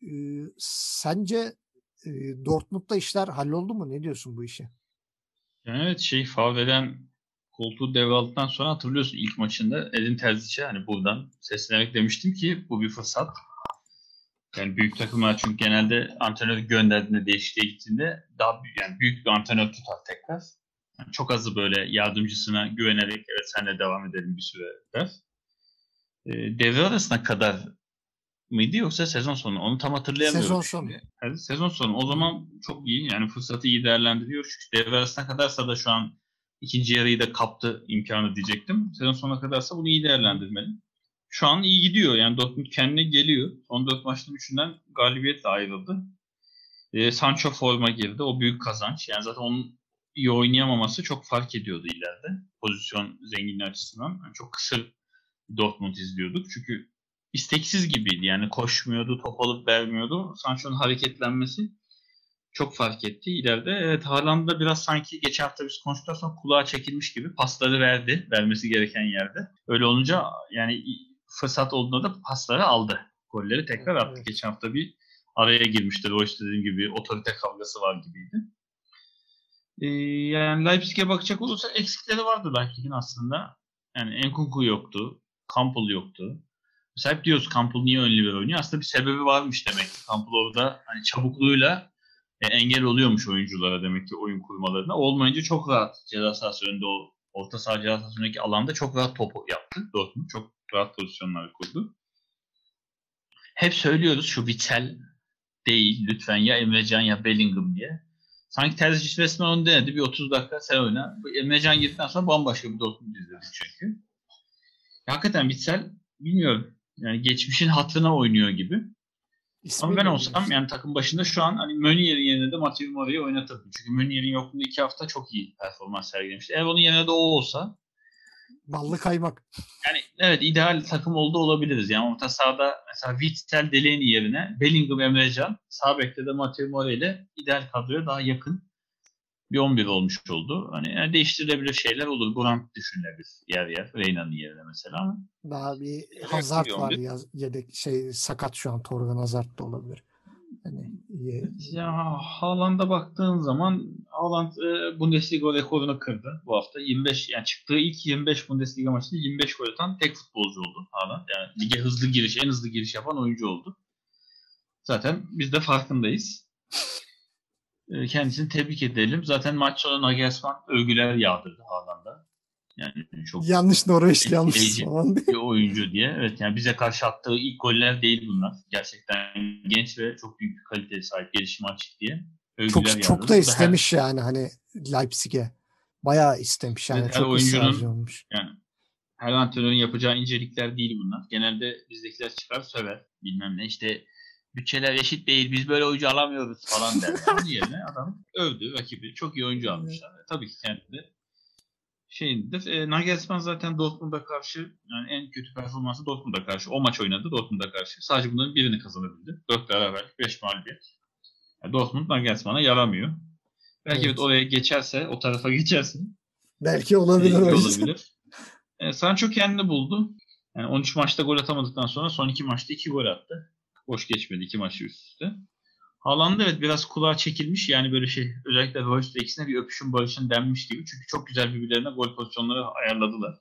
E, sence Dortmund'da işler halloldu mu? Ne diyorsun bu işe? Yani evet şey faul eden koltuğu devraldıktan sonra hatırlıyorsun ilk maçında Edin Terzic'e hani buradan seslenerek demiştim ki bu bir fırsat. Yani büyük takımlar çünkü genelde antrenör gönderdiğinde değişikliğe gittiğinde daha büyük, yani büyük bir antrenör tutar tekrar. Yani çok azı böyle yardımcısına güvenerek evet senle devam edelim bir süre der. E, devre arasına kadar mıydı yoksa sezon sonu? Onu tam hatırlayamıyorum. Sezon sonu. Yani sezon sonu. O zaman çok iyi. Yani fırsatı iyi değerlendiriyor. Çünkü devre arasına kadarsa da şu an ikinci yarıyı da kaptı imkanı diyecektim. Sezon sonuna kadarsa bunu iyi değerlendirmeli şu an iyi gidiyor. Yani Dortmund kendine geliyor. Son dört maçın üçünden galibiyetle ayrıldı. E, Sancho forma girdi. O büyük kazanç. Yani zaten onun iyi oynayamaması çok fark ediyordu ileride. Pozisyon zenginliği açısından. Yani çok kısır Dortmund izliyorduk. Çünkü isteksiz gibiydi. Yani koşmuyordu, top alıp vermiyordu. Sancho'nun hareketlenmesi çok fark etti ileride. Evet Haaland da biraz sanki geçen hafta biz konuştuktan sonra kulağa çekilmiş gibi pasları verdi. Vermesi gereken yerde. Öyle olunca yani fırsat olduğunda da pasları aldı. Golleri tekrar attı. Evet. Geçen hafta bir araya girmişti. O işte dediğim gibi otorite kavgası var gibiydi. Ee, yani Leipzig'e bakacak olursa eksikleri vardı Leipzig'in aslında. Yani Enkunku yoktu. Campbell yoktu. Mesela hep diyoruz Campbell niye ön libero oynuyor? Aslında bir sebebi varmış demek ki. Campbell orada hani çabukluğuyla e, engel oluyormuş oyunculara demek ki oyun kurmalarına. Olmayınca çok rahat ceza sahası önünde o orta saha ceza sahası önündeki alanda çok rahat top yaptı Dortmund. Çok rahat pozisyonlar kurdu. Hep söylüyoruz şu Vitel değil lütfen ya Emrecan ya Bellingham diye. Sanki Terzic resmen onu denedi. Bir 30 dakika sen oyna. Emrecan girdikten sonra bambaşka bir Dortmund izledik çünkü. Ya, hakikaten Vitel bilmiyorum. Yani geçmişin hatırına oynuyor gibi. İsmi Ama ben olsam yani takım başında şu an hani Mönier'in yerine de Mathieu Mori'yi oynatırdım. Çünkü Mönier'in yokluğunda iki hafta çok iyi performans sergilemişti. Eğer onun yerine de o olsa Ballı kaymak. Yani evet ideal takım oldu olabiliriz. Yani orta sahada mesela Witzel Delaney yerine Bellingham Emrecan, sağ bekte de Matteo More ile ideal kadroya daha yakın bir 11 olmuş oldu. Hani yani değiştirilebilir şeyler olur. Grant düşünülebilir yer yer. Reyna'nın yerine mesela. Daha bir Evet, Hazard bir var 11. ya, yedek şey sakat şu an Torgan Hazard da olabilir. Hani ye- Ya Haaland'a baktığın zaman Haaland e, Bundesliga rekorunu kırdı bu hafta. 25 yani çıktığı ilk 25 Bundesliga maçında 25 gol atan tek futbolcu oldu Haaland. Yani lige hızlı giriş, en hızlı giriş yapan oyuncu oldu. Zaten biz de farkındayız. E, Kendisini tebrik edelim. Zaten maç sonu Nagelsmann övgüler yağdırdı Haaland'a. Yani çok yanlış Norveçli yanlış falan. bir oyuncu diye. Evet yani bize karşı attığı ilk goller değil bunlar. Gerçekten genç ve çok büyük bir kaliteye sahip gelişim açık diye. Övgüler çok yağdırdı. çok da her- istemiş yani hani Leipzig'e. Bayağı istemiş yani. Evet, her çok oyuncunun- olmuş. Yani her antrenörün yapacağı incelikler değil bunlar. Genelde bizdekiler çıkar söver. Bilmem ne işte bütçeler eşit değil biz böyle oyuncu alamıyoruz falan der. Onun yerine adam övdü rakibi. Çok iyi oyuncu almışlar. E, tabii ki kendi de şeyindir. E, Nagelsmann zaten Dortmund'a karşı yani en kötü performansı Dortmund'a karşı. O maç oynadı Dortmund'a karşı. Sadece bunların birini kazanabildi. 4 beraberlik 5 mağlubiyet. Yani Dortmund Nagelsmann'a yaramıyor. Belki Evet. evet oraya geçerse, o tarafa geçerse Belki olabilir yüzden. olabilir. E, Sancho kendini buldu. Yani 13 maçta gol atamadıktan sonra son iki maçta 2 gol attı. Boş geçmedi iki maçı üst üste. Haaland evet biraz kulağa çekilmiş. Yani böyle şey özellikle Royce'da ikisine bir öpüşün barışın denmiş gibi. Çünkü çok güzel birbirlerine gol pozisyonları ayarladılar.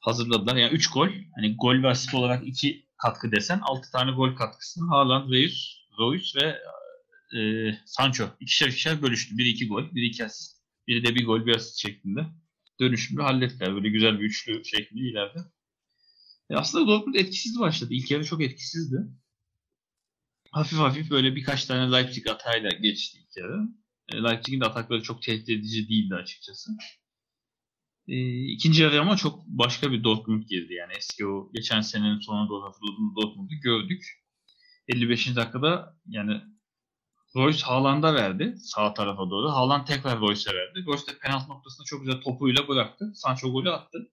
Hazırladılar. Yani 3 gol. Hani gol ve asist olarak 2 katkı desen 6 tane gol katkısını Haaland, Reus, Royce ve e, Sancho ikişer ikişer bölüştü. Biri 2 gol, biri 2 asist. Biri de bir gol, bir asist şeklinde dönüşümlü hallettiler. Böyle güzel bir üçlü şeklinde ileride. E aslında Dortmund etkisiz başladı. İlk yarı çok etkisizdi. Hafif hafif böyle birkaç tane Leipzig atayla geçti ilk yarı. E, Leipzig'in de atakları çok tehdit edici değildi açıkçası. E, ikinci yarı ama çok başka bir Dortmund girdi. Yani eski o geçen senenin sonuna doğru hatırladığımız Dortmund'u gördük. 55. dakikada yani Royce Haaland'a verdi sağ tarafa doğru. Haaland tekrar Royce'e verdi. Royce de penaltı noktasında çok güzel topuyla bıraktı. Sancho golü attı.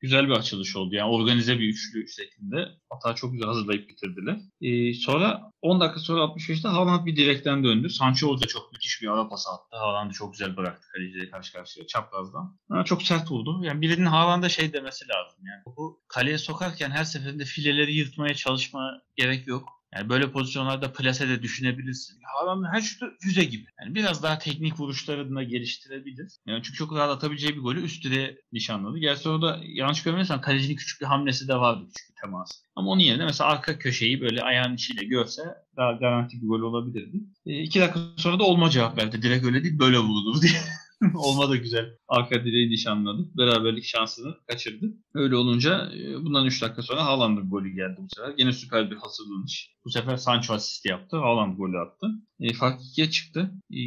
Güzel bir açılış oldu. Yani organize bir üçlü şeklinde. Hata çok güzel hazırlayıp bitirdiler. Ee, sonra 10 dakika sonra 65'te Haaland bir direkten döndü. Sancho da çok müthiş bir ara pası attı. Haaland'ı çok güzel bıraktı kaleciyle karşı karşıya çaprazdan. Ama çok sert vurdu. Yani birinin Haaland'a şey demesi lazım. Yani topu kaleye sokarken her seferinde fileleri yırtmaya çalışma gerek yok. Yani böyle pozisyonlarda plase de düşünebilirsin. Haaland'ın her şutu füze gibi. Yani biraz daha teknik vuruşlarını da geliştirebilir. Yani çünkü çok rahat atabileceği bir golü üst direğe nişanladı. Gerçi orada yanlış görmediysem kalecinin küçük bir hamlesi de vardı. Küçük bir temas. Ama onun yerine mesela arka köşeyi böyle ayağın içiyle görse daha garanti bir gol olabilirdi. E, iki dakika sonra da olma cevap verdi. Direkt öyle değil böyle vurulur diye. Olma da güzel. Arka direği nişanladı. Beraberlik şansını kaçırdı. Öyle olunca e, bundan 3 dakika sonra Haaland'ın golü geldi bu sefer. Yine süper bir hazırlanış. Bu sefer Sancho asist yaptı. Haaland golü attı. E, fark 2'ye çıktı. E,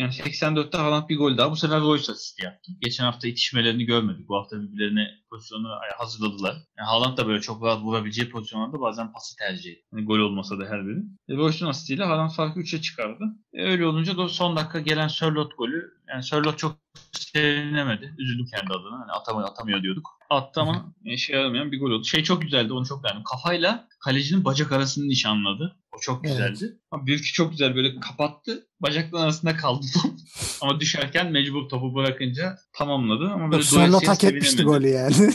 yani 84'te Haaland bir gol daha. Bu sefer Royce asist yaptı. Geçen hafta itişmelerini görmedik. Bu hafta birbirlerine pozisyonu hazırladılar. Yani Haaland da böyle çok rahat vurabileceği pozisyonlarda bazen pası tercih etti. Yani gol olmasa da her biri. E, Royce'un asistiyle Haaland farkı 3'e çıkardı. E, öyle olunca da son dakika gelen Sörloth golü. Yani Sörloth çok sevinemedi. Üzüldüm kendi adına. Hani atamıyor, atamıyor diyorduk. Attı ama işe yaramayan bir gol oldu. Şey çok güzeldi. Onu çok beğendim. Kafayla kalecinin bacak arasını nişanladı. O çok Evet. güzeldi. Ama Bürki çok güzel böyle kapattı. Bacakların arasında kaldı top. ama düşerken mecbur topu bırakınca tamamladı. Ama böyle Yok, doyasıya hak etmişti golü yani.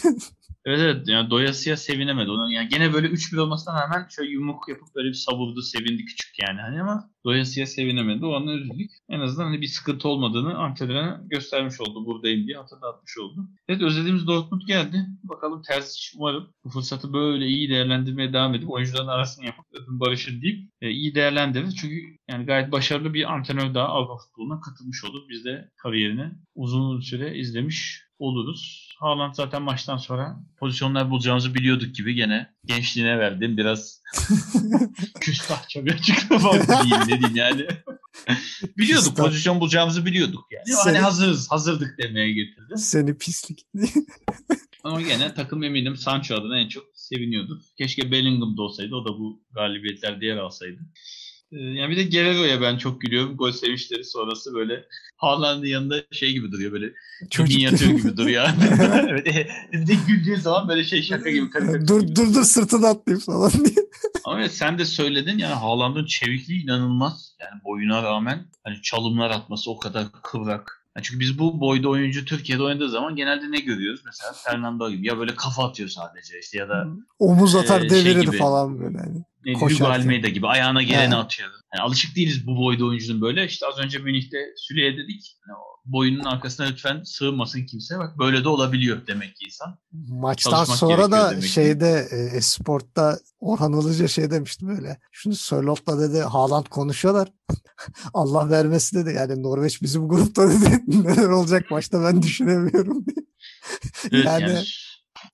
Evet evet yani doyasıya sevinemedi. Onun yani gene böyle 3-1 olmasına rağmen şöyle yumruk yapıp böyle bir savurdu, sevindi küçük yani hani ama doyasıya sevinemedi. O an üzüldük. En azından hani bir sıkıntı olmadığını antrenöre göstermiş oldu. Buradayım diye hatırlatmış oldu. Evet özlediğimiz Dortmund geldi. Bakalım Terzic umarım bu fırsatı böyle iyi değerlendirmeye devam edip oyuncuların arasını yapıp öpün barışın deyip e, iyi değerlendirir. Çünkü yani gayet başarılı bir antrenör daha Avrupa futboluna katılmış olur. Biz de kariyerini uzun süre izlemiş oluruz. Haaland zaten maçtan sonra pozisyonlar bulacağımızı biliyorduk gibi gene gençliğine verdim. Biraz küstahça bir açıklama diyeyim ne diyeyim yani. biliyorduk Küstah. pozisyon bulacağımızı biliyorduk yani. Seni- Hani hazırız, hazırdık demeye getirdi. Seni pislik. Ama gene takım eminim Sancho adına en çok seviniyordu. Keşke Bellingham'da olsaydı. O da bu galibiyetlerde yer alsaydı. Ee, yani bir de Guerrero'ya ben çok gülüyorum. Gol sevinçleri sonrası böyle Haaland'ın yanında şey gibi duruyor böyle. Çocuk yatıyor gibi duruyor. evet, bir de güldüğün zaman böyle şey şaka gibi. Karikatür dur gibi. dur dur sırtını atlayayım falan diye. Ama evet, sen de söyledin yani Haaland'ın çevikliği inanılmaz. Yani boyuna rağmen hani çalımlar atması o kadar kıvrak. Yani çünkü biz bu boyda oyuncu Türkiye'de oynadığı zaman genelde ne görüyoruz? Mesela Fernando gibi ya böyle kafa atıyor sadece işte ya da omuz atar e, devirir şey falan böyle. Hani. Hugo Almeida gibi ayağına geleni atıyor. Yani alışık değiliz bu boyda oyuncunun böyle. İşte az önce Münih'te Süle'ye dedik. Yani boyunun arkasına lütfen sığınmasın kimse. Bak böyle de olabiliyor demek ki insan. Maçtan Çalışmak sonra da şeyde e, Esport'ta Orhan Ilıca şey demişti böyle. Şunu Sörlot'la dedi Haaland konuşuyorlar. Allah vermesi dedi. Yani Norveç bizim grupta dedi. Neler olacak maçta ben düşünemiyorum diye. Evet, yani, yani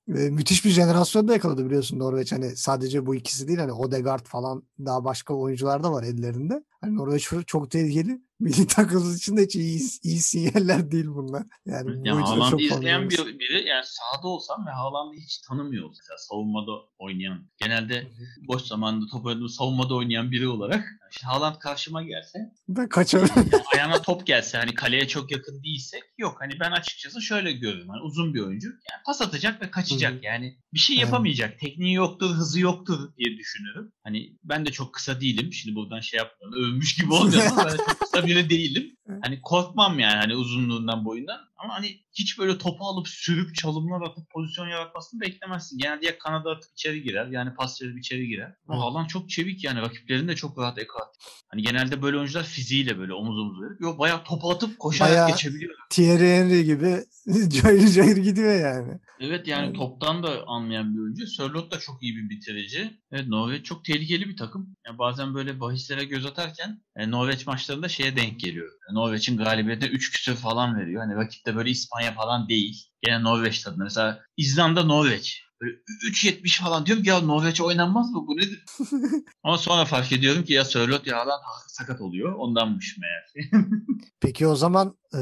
e, müthiş bir jenerasyon da yakaladı biliyorsun Norveç. Hani sadece bu ikisi değil hani Odegaard falan daha başka oyuncular da var ellerinde. Hani Norveç çok tehlikeli. Milli takımımız için de hiç iyi, iyi sinyaller değil bunlar. Yani ya Haaland'ı izleyen bir, biri yani sahada olsam ve Haaland'ı hiç tanımıyor mesela savunmada oynayan. Genelde boş zamanında top oynadığım savunmada oynayan biri olarak işte Haaland karşıma gelse ben kaçarım. Yani ayağına top gelse hani kaleye çok yakın değilsek yok hani ben açıkçası şöyle görüyorum. Hani uzun bir oyuncu yani pas atacak ve kaçacak. Hı-hı. Yani bir şey yapamayacak. Evet. Tekniği yoktur, hızı yoktur diye düşünüyorum. Hani ben de çok kısa değilim. Şimdi buradan şey yapmıyorum. Övmüş gibi olmuyor ama ben çok kısa biri değilim. Hani korkmam yani hani uzunluğundan boyundan. Ama hani hiç böyle topu alıp sürüp çalımlar atıp pozisyon yaratmasını beklemezsin. Genelde ya kanada atıp içeri girer yani pas verip içeri girer. Ama alan çok çevik yani rakiplerini de çok rahat ekart. Hani genelde böyle oyuncular fiziğiyle böyle omuz omuz verip yok bayağı topu atıp koşarak bayağı geçebiliyor. Thierry Henry gibi cayır cayır gidiyor yani. Evet yani, yani toptan da anlayan bir oyuncu. Sörloth da çok iyi bir bitirici. Evet Norveç çok tehlikeli bir takım. Yani bazen böyle bahislere göz atarken yani Norveç maçlarında şeye denk geliyor. Yani Norveç'in galibiyete 3 küsür falan veriyor. Hani rakipte böyle İspanya falan değil. Gene Norveç tadında. Mesela İzlanda Norveç. Böyle 3.70 falan diyorum ki ya Norveç oynanmaz mı bu nedir? Ama sonra fark ediyorum ki ya Sörloth ya Haaland sakat oluyor. Ondanmış meğer. Peki o zaman e,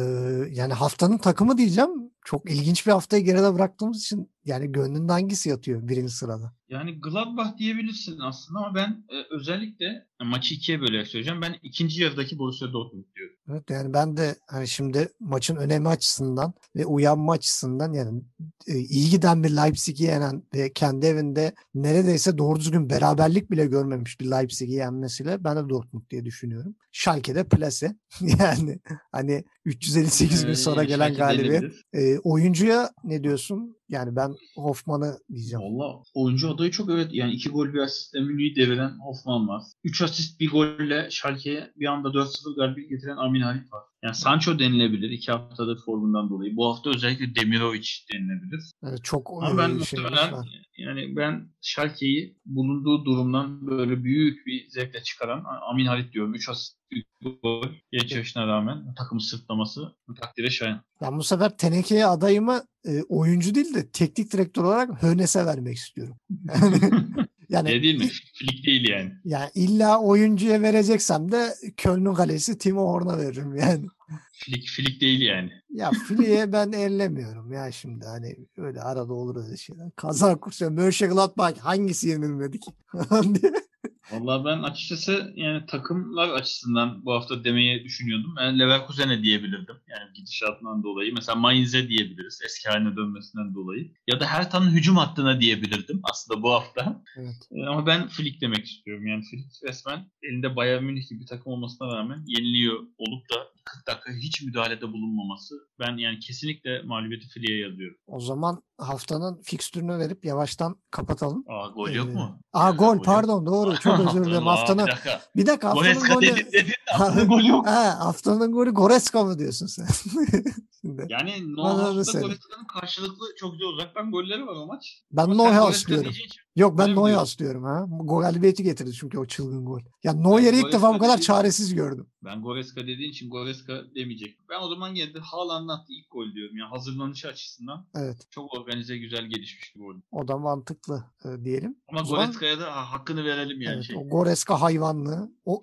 yani haftanın takımı diyeceğim. Çok ilginç bir haftayı geride bıraktığımız için yani gönlünde hangisi yatıyor birinci sırada? Yani Gladbach diyebilirsin aslında ama ben e, özellikle maçı ikiye bölerek söyleyeceğim. Ben ikinci yarıdaki Borussia Dortmund diyorum. Evet yani ben de hani şimdi maçın önemi açısından ve uyanma açısından yani e, iyi giden bir Leipzig'i yenen ve kendi evinde neredeyse doğru düzgün beraberlik bile görmemiş bir Leipzig'i yenmesiyle ben de Dortmund diye düşünüyorum. Schalke'de plase yani hani 358 gün sonra gelen galibiyet. E, oyuncuya ne diyorsun? Yani ben Hoffman'ı diyeceğim. Valla oyuncu adayı çok evet. Yani iki gol bir asistle Münih'i deviren Hoffman var. Üç asist bir golle Schalke'ye bir anda 4-0 galibiyet getiren Amin Halit var. Yani Sancho denilebilir iki haftadır formundan dolayı. Bu hafta özellikle Demirovic denilebilir. Evet, çok Ama ben şey muhtemelen yani ben Schalke'yi bulunduğu durumdan böyle büyük bir zevkle çıkaran Amin Halit diyorum. 3 asist gol genç yaşına rağmen takımı sırtlaması takdire şayan. Ben bu sefer Teneke'ye adayımı e, oyuncu değil de teknik direktör olarak Hönes'e vermek istiyorum. Yani, ne değil mi? Flick değil yani. Yani illa oyuncuya vereceksem de Köln'ün kalesi Timo Horn'a veririm yani. Flick, Flick değil yani. Ya Flick'e ben ellemiyorum ya şimdi hani öyle arada olur öyle şeyler. Kaza kursu Mönchengladbach hangisi yenilmedi ki? Vallahi ben açıkçası yani takımlar açısından bu hafta demeyi düşünüyordum. Ben Leverkusen'e diyebilirdim. Yani gidişatından dolayı. Mesela Mainz'e diyebiliriz. Eski haline dönmesinden dolayı. Ya da Hertha'nın hücum hattına diyebilirdim aslında bu hafta. Evet. Ee, ama ben Flick demek istiyorum. Yani Flick resmen elinde Bayern Münih gibi bir takım olmasına rağmen yeniliyor olup da 40 dakika hiç müdahalede bulunmaması. Ben yani kesinlikle mağlubiyeti Flick'e yazıyorum. O zaman haftanın fikstürünü verip yavaştan kapatalım. Aa gol yok ee, mu? Aa gol pardon doğru. Çok özür dilerim. haftanın bir dakika. Bir dakika haftanın Goreska golü. Dedin, dedin, haftanın golü yok. Ha, haftanın golü Goreska mı diyorsun sen? Şimdi. Yani Noah'da Goreska'nın karşılıklı çok güzel uzaktan golleri var o maç. Ben Noah'a aslıyorum. Yok ben Neuer'e aslıyorum ha. Galibiyeti getirdi çünkü o çılgın gol. Ya Neuer'i ilk defa bu kadar çaresiz gördüm. Ben Goreska dediğin için Goreska demeyecek. Ben o zaman yine de Haaland'ın attığı ilk gol diyorum. Yani hazırlanışı açısından evet. çok organize güzel gelişmiş bir gol. O da mantıklı e, diyelim. Ama Goreska'ya da hakkını verelim yani. Evet, şey. O Goreska hayvanlı. O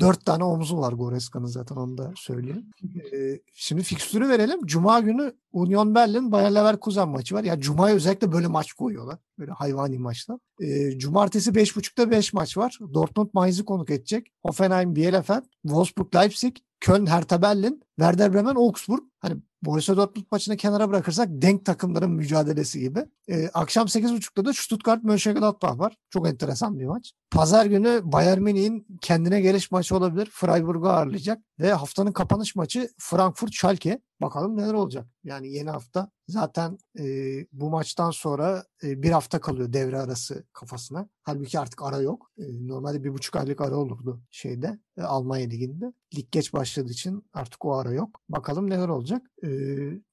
dört tane omzu var Goreska'nın zaten onu da söyleyeyim. e, şimdi fikstürü verelim. Cuma günü Union Berlin Bayer Leverkusen maçı var. Ya Cuma'ya özellikle böyle maç koyuyorlar. Böyle hayvani maçlar. E, cumartesi 5.30'da 5 maç var. Dortmund Mainz'i konuk edecek. Hoffenheim Bielefeld, Wolfsburg Leipzig, Köln Hertha Berlin, Werder Bremen Augsburg. Hani Borussia Dortmund maçını kenara bırakırsak denk takımların mücadelesi gibi. Ee, akşam 8.30'da da Stuttgart Mönchengladbach var. Çok enteresan bir maç. Pazar günü Bayern Münih'in kendine geliş maçı olabilir. Freiburg'u ağırlayacak. Ve haftanın kapanış maçı Frankfurt Schalke. Bakalım neler olacak. Yani yeni hafta zaten e, bu maçtan sonra e, bir hafta kalıyor devre arası kafasına. Halbuki artık ara yok. E, normalde bir buçuk aylık ara olurdu şeyde e, Almanya Ligi'nde. Lig geç başladığı için artık o ara yok. Bakalım neler olacak. E,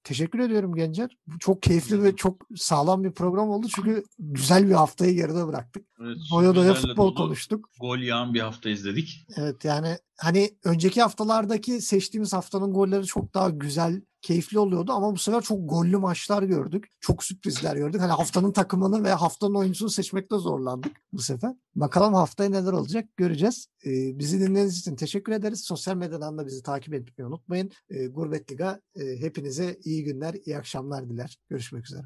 teşekkür ediyorum Gencer. Çok keyifli ve çok sağlam bir program oldu. Çünkü güzel bir haftayı geride bıraktık. Evet, Doya doya futbol dolu, konuştuk. Gol yağan bir hafta izledik. Evet yani hani önceki haftalardaki seçtiğimiz haftanın golleri çok daha güzel, keyifli oluyordu ama bu sefer çok gollü maçlar gördük. Çok sürprizler gördük. Hani haftanın takımını ve haftanın oyuncusunu seçmekte zorlandık bu sefer. Bakalım haftaya neler olacak göreceğiz. Ee, bizi dinlediğiniz için teşekkür ederiz. Sosyal medyadan da bizi takip etmeyi unutmayın. Ee, Gurbet Liga e, hepinize iyi günler, iyi akşamlar diler. Görüşmek üzere.